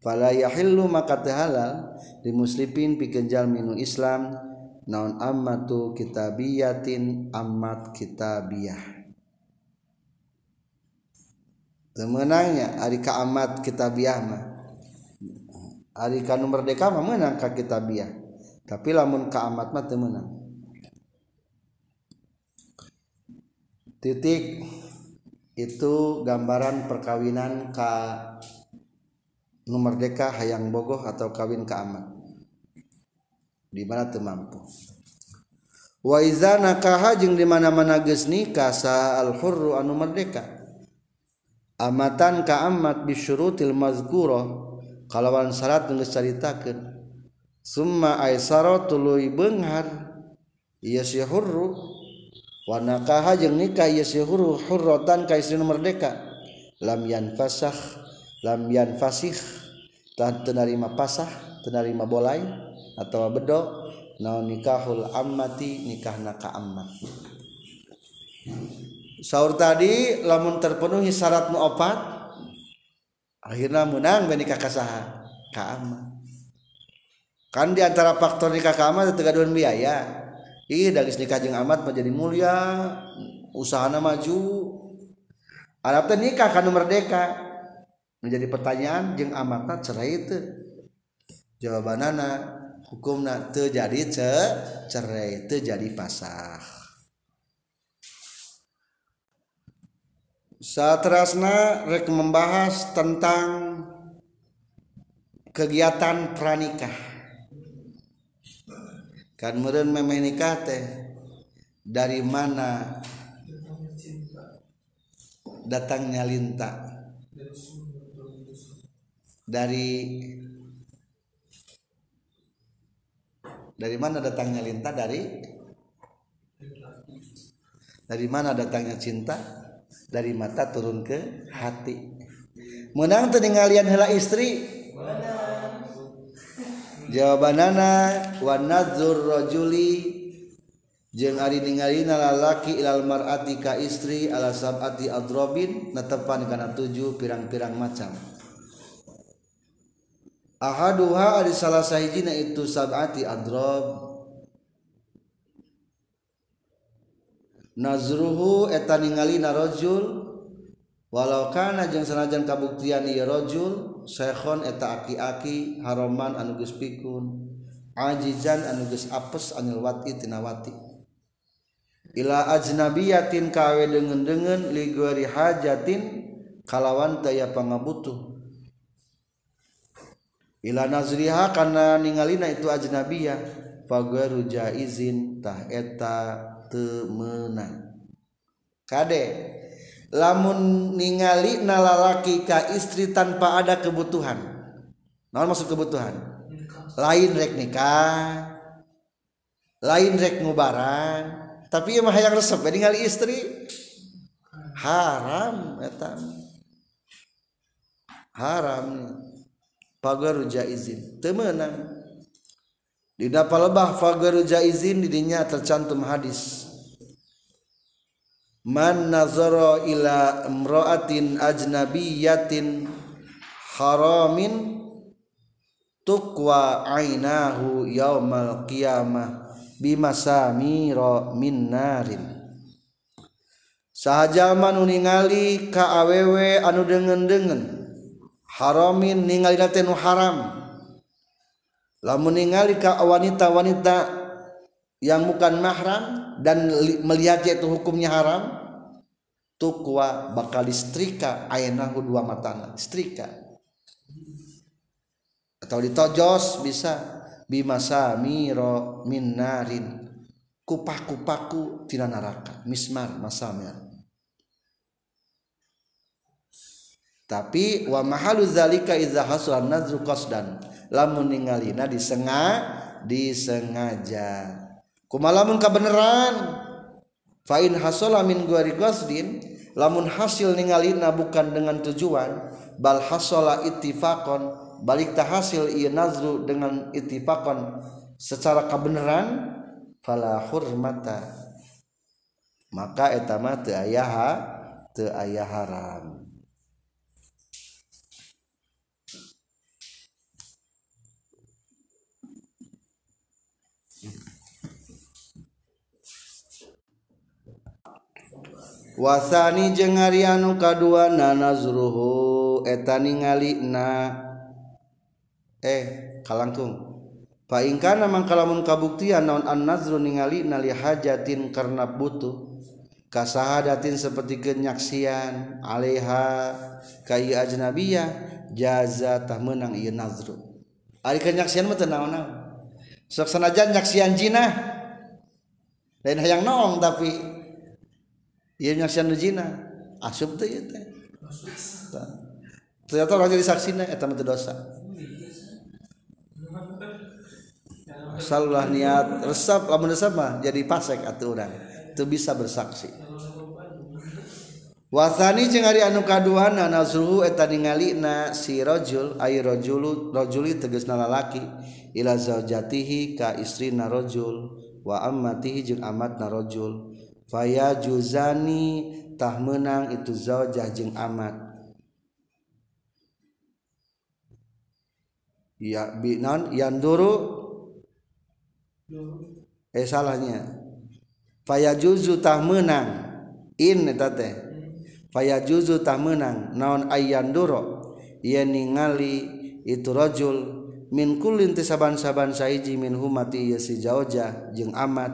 Fala yahillu maka halal di muslimin pikeun minu islam naon ammatu kitabiyatin amat kitabiyah. Temenangnya ari ka amat kitabiyah mah Ari kanu merdeka mah menang ka kitabiah. Tapi lamun ka amat mah teu menang. Titik itu gambaran perkawinan ka nu merdeka hayang bogoh atau kawin ka amat. Di mana teu mampu. Wa iza nakaha jeung di mana-mana geus nikah sa al hurru anu merdeka. Amatan ka amat bisyurutil mazkurah kalawan syarat geus caritakeun. Summa aisara tuluy beunghar ieu si hurru. Wa nakaha jeung nikah ieu si hurru hurratan ka istri merdeka. Lam yanfasakh lam yanfasikh tan teu narima pasah teu narima bolai atau bedo naon nikahul ammati nikahna ka ammat. Saur tadi lamun terpenuhi syarat nu opat akhirnya menang bani kakasaha kaama kan diantara faktor nikah kaama tegaduan biaya. Ih dagis nikah jeng amat menjadi mulia usahana maju. Arab teh nikah kan merdeka. Menjadi pertanyaan jeng amatna cerai itu jawabanana hukumna terjadi cerai terjadi pasah Satrasna rek membahas tentang kegiatan pranikah. Kan meureun memeh nikah teh dari mana datangnya linta dari dari mana datangnya linta dari dari mana datangnya cinta dari mata turun ke hati. Menang teningalian hela istri? Jawabanana wa wanadzur rajuli jeung ari ningali lalaki ilal mar'ati ka istri ala sab'ati adrobin netepan kana tujuh pirang-pirang macam. Ahaduha ari salah sahijina itu sab'ati adrob. nazruhu eta ningali narojul. Walau kana jeung sanajan kabuktian ieu rajul syekhon eta aki-aki haroman anu geus pikun. Ajizan anu geus apes anil wati tina wati. Ila ajnabiyatin kawe dengen-dengen li hajatin kalawan daya pangabutuh. Ila nazriha kana ningalina itu ajnabiyah fagwaru jaizin tah eta temenang kade lamun ningali nalalaki ka istri tanpa ada kebutuhan. Naon maksud kebutuhan? Lain rek nikah lain rek ngubaran tapi mah yang resep ningali istri. Haram eta. Haram. Pagar jaizin temenang di lebah fagar jaizin didinya tercantum hadis man nazara ila imra'atin ajnabiyatin haramin tuqwa ainahu yaumal qiyamah bimasamira min narin. Sahajalma nu ningali ka awewe anu dengen-dengen haramin ningali teh nu haram. Lamun ningali ka wanita-wanita yang bukan mahram dan melihat itu hukumnya haram tukwa bakal istrika ayenahu dua matana. Istrika atau ditojos bisa. Bimasa miro min narin. Kupah-kupaku tina neraka mismar masamir tapi wa mahalu zalika idza hasal nazru qasdan. Lamun ningalina disenga disengaja kumalamun kabeneran. Fa in hasala min ghairi qasdin lamun hasil ningalina bukan dengan tujuan bal hasala ittifaqan balik hasil ia nazru dengan ittifaqan secara kebenaran fala hurmata. Maka eta mah teu aya teu aya haram wasani jeung ari anu kadua nanazruhu eta ningali na eh kalangkung. Paingkana mangkalamun kabuktian naon an nazru ningali nali hajatin karena butuh kasahadatin seperti kenyaksian alaiha kai ajnabiyah jaza tah menang ieu nazru ari kenyaksian mah teu naon-naon sok sanajan nyaksian jinah. Lain hayang noong tapi Iya nyaksian jina asup teh ieu teh. Ternyata orang jadi saksina eta eh, mah dosa. salah niat resep lamun resep mah jadi pasek atuh urang. Teu bisa bersaksi. Wasani jeung ari anu kaduana nazruhu eta ningalina si rajul ai rajulu rajuli tegasna lalaki ila zaujatihi ka istrina rajul wa ammatihi jeung amatna rajul faya juzani tah menang itu zaujah jeung amat. Ya binan yanduru eh salahnya. Faya juzu tah menang. In eta teh. Faya juzu tah menang. Naon ayyan duro ia ningali itu rajul min kullin saaban-saaban saiji min humati ieu si jeung amat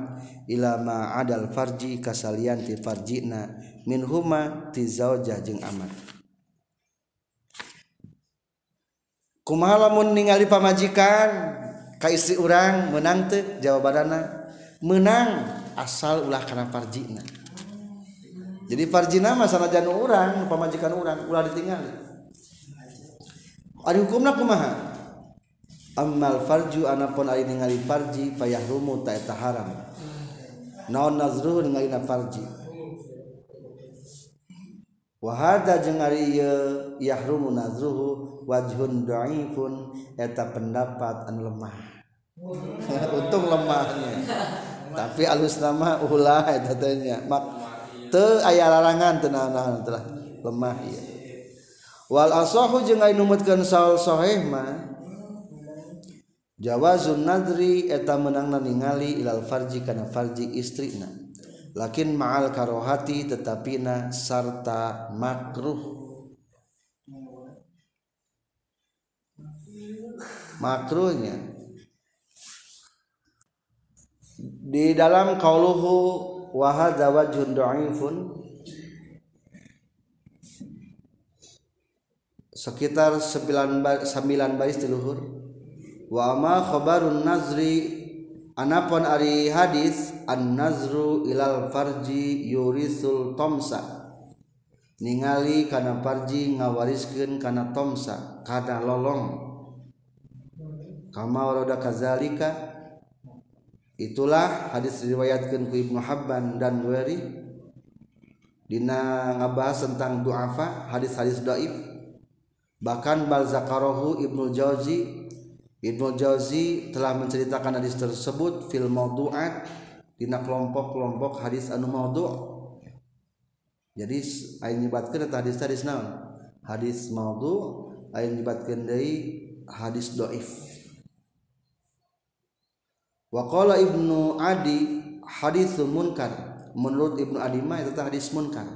ilama adal farji kasalian ti farjina min huma ti zaujah jeung amat. Kumaha lamun ningali pamajikan? Ka istri urang menang teu jawabanna menang asal ulah kana farjina. Jadi farjina mah sanajan urang pamajikan urang ulah ditinggali ari hukumna kumaha? Amal farju anapun ari ningali farji payah rumu ta eta haram. Naon nazruhu ningali na farji. Wa hadza jeung ari ieu yahrumu nazruhu wajhun dhaifun eta pendapat anu lemah. Untung lemahnya. Tapi alus nama ulah eta teh nya. Mak teu aya larangan teu naon-naon telah lemah ieu. Wal asahu jeung ari numutkeun saul sahih mah jawazun nadri eta menangna ningali ilal farji kana farji istrina. Lakin ma'al karohati tetapina sarta makruh. Makruhnya. Di dalam qauluhu wa hadza wajhun dhaifun sekitar 9 9 baris di luhur wama khobarun nazri anapun ari hadis an nazru ilal farji yurisul tomsa. Ningali kana farji ngawariskeun kana tomsa kana lolong. Kama warada kazalika itulah hadis riwayatkeun ku Ibnu Habban dan Bukhari dina ngabahas tentang duafa hadis-hadis dhaif. Bahkan bal zakarohu Ibnu Jauzi Ibnu Jauzi telah menceritakan hadis tersebut fil maudu'at dina kelompok-kelompok hadis anu maudhu' jadi aing nyebatkeun eta hadis-hadis naon hadis maudhu' aing nyebatkeun deui hadis dhaif Waqala Ibnu Adi hadis munkar. Menurut Ibnu Adi mah itu hadis munkar.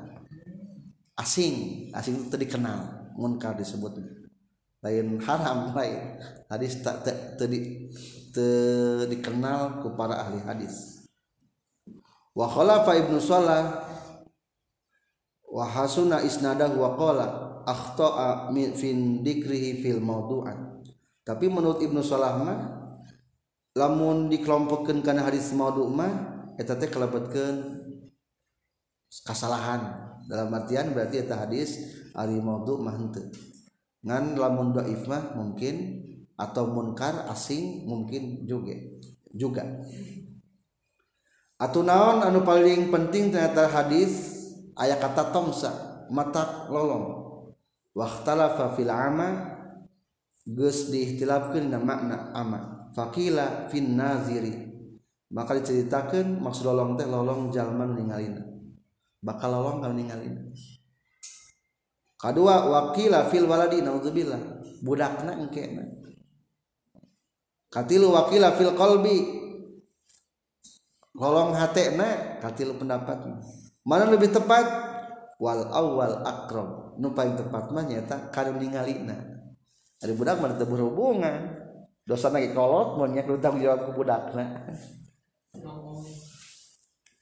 Asing, asing itu dikenal, munkar disebut. lain haram lain. Hadis tak tadi dikenal ku para ahli hadis. Wa khalafa ibnu salah wa hasuna isnadahu wa qala akhta'a min dikrihi fil mawdu'an. Tapi menurut ibnu salah mah lamun dikelompokkan karena hadis maudu mah eta teh kelebetkeun kesalahan dalam artian berarti eta hadis ari maudu mah henteu. ngan lamun dhaif mah mungkin atau munkar asing mungkin juga juga. Atau naon anu paling penting ternyata hadis ayat kata tongsa mata lolong. Waktalafa fil ama geus diihtilafkeun dina makna ama. Faqila fin naziri. Maka diceritakan maksud lolong teh lolong jalman ningalina. Bakal lolong kalau ningalina. kedua wakila fil waladi naudzubillah budakna engkena. Katilu wakila fil qalbi. Lolong hatena katilu pendapat mana lebih tepat? Wal awal akrom nu paling tepat mah nyata karun ningalina ari budak mah teu berhubungan. Dosa lagi kolot mun nya kudu tanggung jawab ku budakna.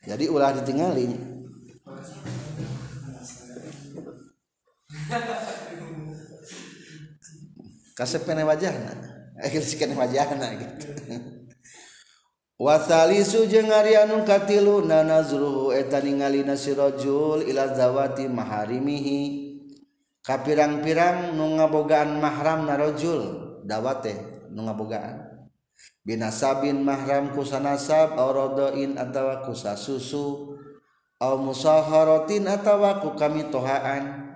Jadi ulah ditinggalinya kasepene wajahna. Akhir sikene wajahna gitu. Wasalisu jeung Ari anu katilu nanazruhu eta ningalina si rajul ila zawati maharimihi. Kapirang-pirang nu ngabogaan mahram na rajul dawate nu ngabogaan. Binasabin mahram kusanasab sanasab atawa ku sasusu aw musaharatin atawa ku kami tohaan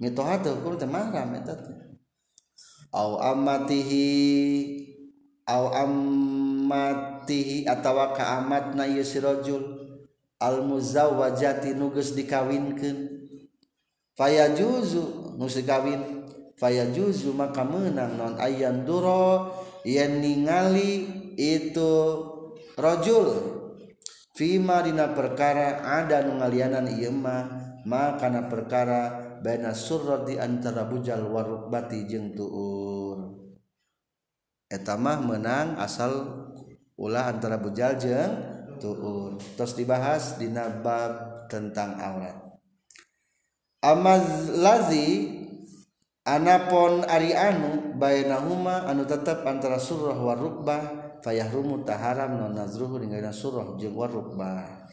mitohatul teh mahram eta teh au amatihi au amatihi atawa ka amatna ieu si rajul al muzawwajati nu geus dikawinkeun. Fayajuzu nu dikawin fayajuzu maka meunang non ayan duro yen ningali itu rajul. Fima dina perkara ada nu ngalianan ieu mah maka perkara baina surra di antara bujal warukbati jeung tuur. Etamah menang asal ulah antara bujal jeung tuur. Terus dibahas di nabab tentang aurat. Amaz lazi anapon ari anu bainahuma anu tetap antara surah warukbah fayahrumu taharam non nazruhu ninggalina surah jeung warukbah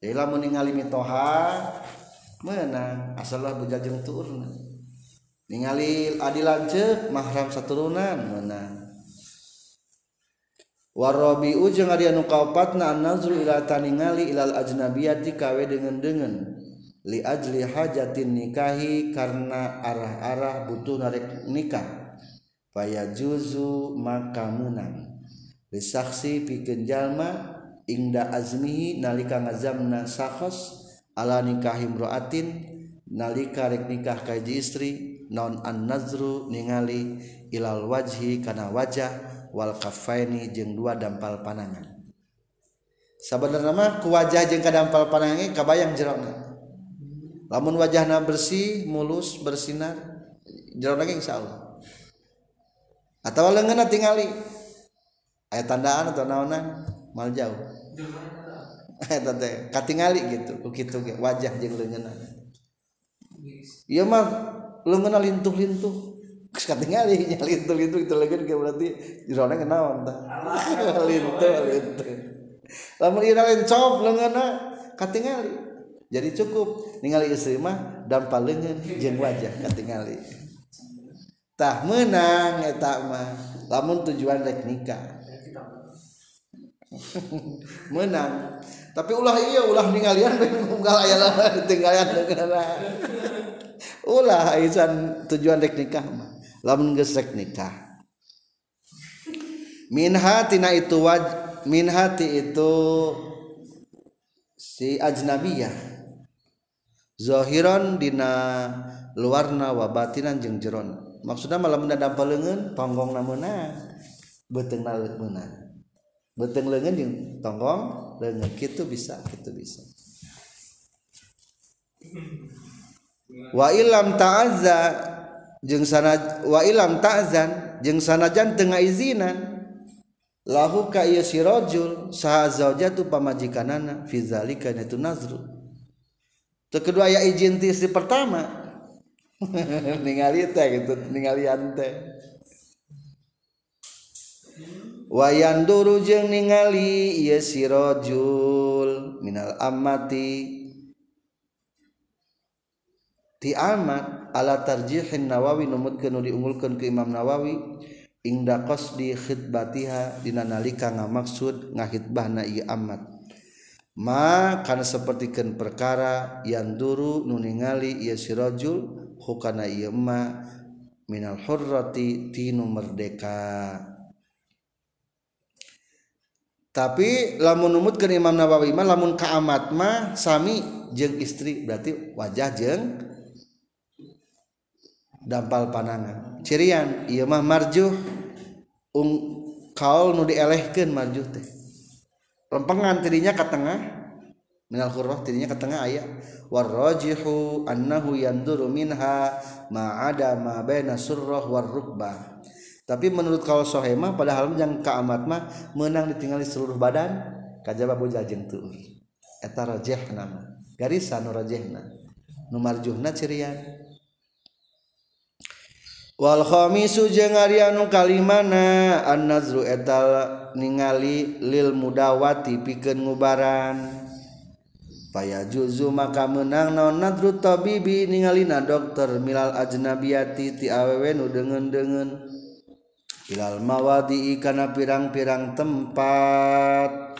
Ila lamun ningali mitoha menang asallah bujajeng turun ningali adi lancet mahram saturunan menang. Warobi ujung ari anu kaopatna nazru ila taningali ilal ajnabiyati kawe dengan dengan li ajli hajatin nikahi karena arah-arah butuh narek nikah. Faya juzu maka menang. Disaksi pikeun jalma ingda azmihi nalika ngazamna sakhos ala nikahimroatin nalikarek nikah kaji istri non annazru ningali ilal wajhi kana wajah wal kafaini jeung dua dampal panangan. Sebenarnya mah ku wajah jeung ka dampal panangan kabayang jerona lamun wajahna bersih mulus bersinar jerona ge insyaallah atawa leungeunna tingali. Aya tandaan atau naonan mal jauh katingali gitu begitu wajah jeng lengan iya mah lengan lintuh lintuh katingali nya lintuh lintuh itu lagi kayak berarti jero lagi naon tah lintuh lintuh lamun ira lencop lengan katingali jadi cukup ningali istri mah dampal lengan jeung wajah katingali tah menang eta mah lamun tujuan rek nikah. Menang tapi ulah iya ulah ninggalian unggal aya tinggalan negara ulah aisan tujuan dek nikah mah. Lamun geus rek nikah. Min hatina itu waj min hati itu si ajnabiyah. Zahiran dina luarna wa batinan jeung jerona maksudna malam da dampaleungeun leungeun tonggongna beuteung naleuk meunang beteng lengan yang tonggong lengan gitu bisa gitu bisa. Wa ilam ta'azza jeung sana wa ilam ta'zan jeung sanajan tengah izinan lahu ka ieu si rajul saha zaujatu pamajikanana fi zalika itu nazru. Teu kedua aya izin istri pertama ningali teh gitu ningali teh wayan duru jeung ningali ieu sirajul minal amati ti amat ala tarjihin nawawi numutkeun kenu diunggulkeun ke Imam Nawawi ingda qasdi khidbatiha dina nalika ngamaksud ngahitbahna ieu amat ma kana sapertikeun perkara yang duru nu ningali ieu sirajul hukana ieu ma minal hurrati tinu merdeka. tapi lamun numutkeun Imam Nawawi mah lamun kaamat mah sami jeung istri berarti wajah jeung dampal panangan. Cirian ieu mah marjuh ung kaul nu dielehkeun marjuh teh. Lempengan tidinya ka tengah minal qurrah tidinya ka tengah aya warrajihu annahu yanduru minha ma ada ma baina surrah warrukbah tapi menurut kalau sohema padahal yang kaamat mah menang ditinggali seluruh badan kajaba bujal jeung tuur eta rajihna mah garisan nu rajihna nu marjuhna cirian. Wal khamisu jeung ari anu kalimana an-nazru eta ningali lil mudawati pikeun ngubaran. Paya juzu maka menang naon nadru tabibi ningalina dokter milal ajnabiyati ti awewe nu deungeun-deungeun ilal mawadi kana pirang-pirang tempat.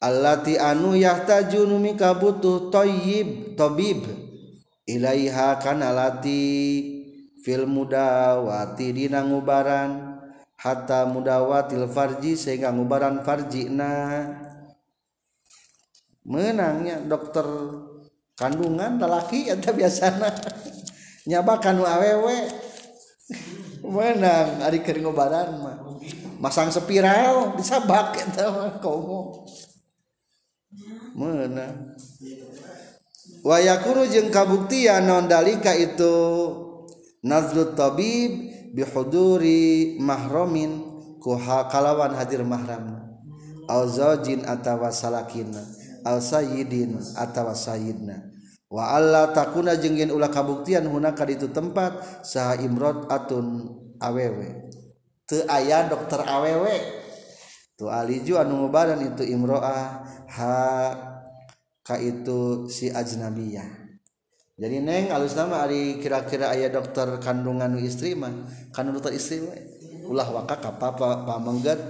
Allati anu yahtaju numika butuh toyib tobib ilaiha kana lati fil mudawati dina ngubaran. Hatta mudawatil farji sehingga ngubaran farjina. Menangnya dokter kandungan lelaki eta biasana. Nyabakan awewe menang ari keur ngobaran mah. Masang spiral disabak eta mah komo menang wayakunu jeung kabuktian non dalika itu nazrul tabib bihuduri mahramin ku kalawan hadir mahram. Al zaujin atawa salakina. Al sayyidin atawa sayyidna. wa Allah takuna jenggen ulah kabuktian hunaka itu tempat saha imrod atun awewe teu aya dokter awewe tu aliju anu ngobaran itu imroah ha ka itu si ajnabiyah. Jadi neng alus nama ari kira-kira aya dokter kandungan istri mah kandung dokter istri mah ulah waka ka papa pamengget.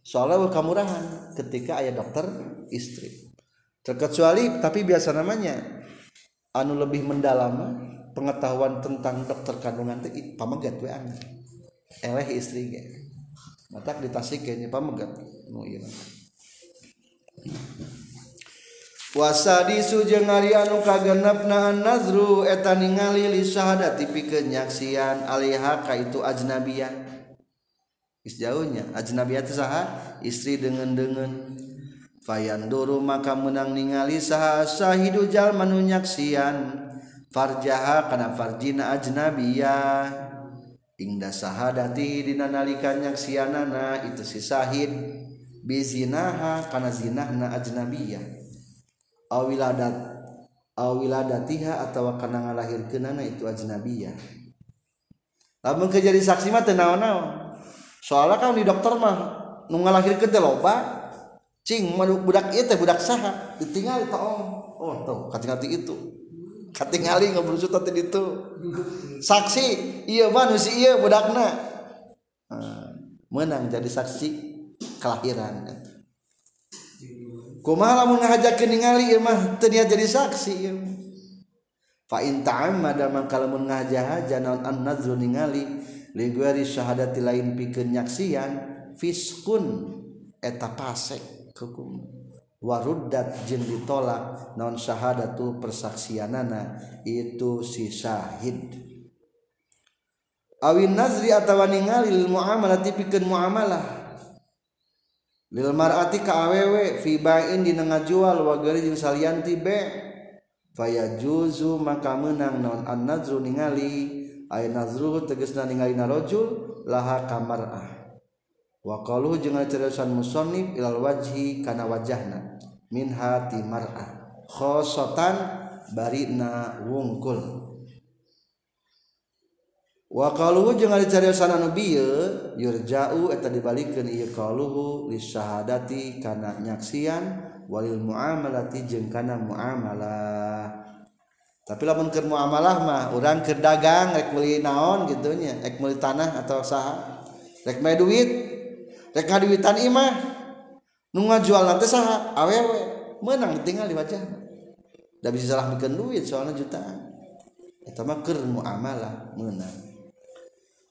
Soalnya kamurahan ketika aya dokter istri. Terkecuali tapi biasa namanya anu lebih mendalam pengetahuan tentang dokter kandungan itu pamegat we aneh eleh istri ge. Matak ditasik kayaknya pamegat. Nu ieu puasa disujeng Ari anu kagenep naan nazru eta ningali li syahadati pikeun nyaksian alaiha ka itu ajnabiyah. Is jauhnya ajnabiyah teh saha? Istri dengan dengan dengan-dengan fayanduru maka menang ningali saha sahidu jalma nu nyaksian. Farjaha kana farjina ajnabiyah. Ingda sahadati dina nalika nyaksianana itu si sahid. Bizinaha kana zinahna ajnabiyah. Awiladat awiladatiha atawa kana ngalahirkeunana itu ajnabiyah. Lamun kejadi saksi mah teu naon-naon. Soalnya kan di dokter mah nu ngalahirkeun teh loba cing manuk budak itu budak saha ditinggal itu om. Oh tuh kating kating itu. Kating kali ngobrol suta tadi itu. Saksi iya manusia iya budakna. Menang jadi saksi kelahiran. Kumaha lamun ngajakeun ningali ieu mah teu jadi saksi ieu. Fa in ta'ammada man kalamun ngajahaja naon an nazru ningali liguari syahadati lain pikeun nyaksian fiskun eta pasek. Hukum waruddat jeung ditolak naon syahadatu persaksianana itu si syahid. Awin nazri atawa ningali lil muamalah tipikeun muamalah. Lil mar'ati ka awewe fi ba'in dina ngajual wa gari jeung salianti be. Faya juzu maka menang non an nazru ningali. Ay nazru tegasna ningali narojul laha kamar'ah waqalu jeung ceriosan musonif ilal wajhi kana wajahna minha ti mar'ah khosotan barina wungkul. Waqalu jeung ceriosan anu bieu yurja'u eta dibalikeun ieu qaluhu lisahadati kana nyaksian walil muamalati jeung kana muamalah. Tapi lamun keur muamalah mah urang keur dagang rek meuli naon gitunya rek meuli tanah atau saha rek meuli duit. rek ngaduitan imah nu ngajual nanti saha awewe menang tinggal di wajah. Da bisa salah bikin duit soalnya jutaan. Eta mah keur muamalah menang.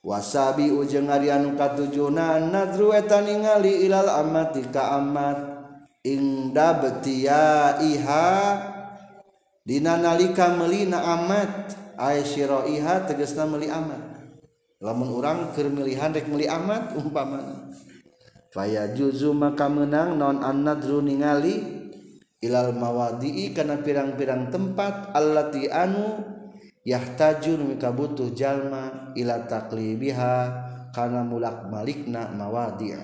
Wasabi ujeng ari anu katujuna nadru eta ningali ilal amati ka amat ingda betia iha dina nalika meuli na amat aisyira iha tegasna meuli amat. Lamun urang keur milihan rek meuli amat umpamana. Faya juzu maka menang non annadru ningali ilal mawadi'i kana pirang-pirang tempat allati anu yahtajun mika butuh jalma ila taklibiha kana mulak malikna mawadi'a.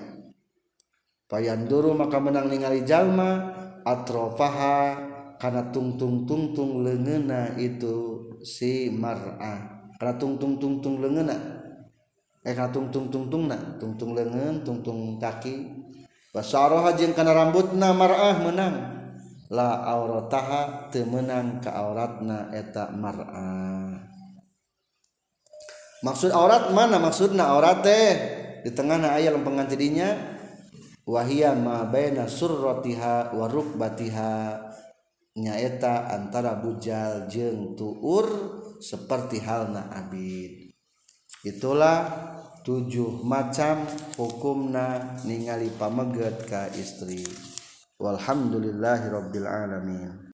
Fayanduru maka menang ningali jalma atrofaha kana tungtung-tungtung leungeuna itu si mar'ah kana tungtung-tungtung leungeuna Eh, Eka tungtung tungtung na tungtung lengan tungtung kaki. Basaroha jeung kana rambutna mar'ah menang la aurataha teu meunang ka auratna eta mar'ah. Maksud aurat mana? Maksudna aurat teh di tengahna aya lempengan tidinya wahia ma baina surratiha wa rukbatiha. Nyaeta antara bujal jeung tuur seperti halna abid. itulah tujuh macam hukumna ningali pameget ka istri. Walhamdulillahirabbil alamin.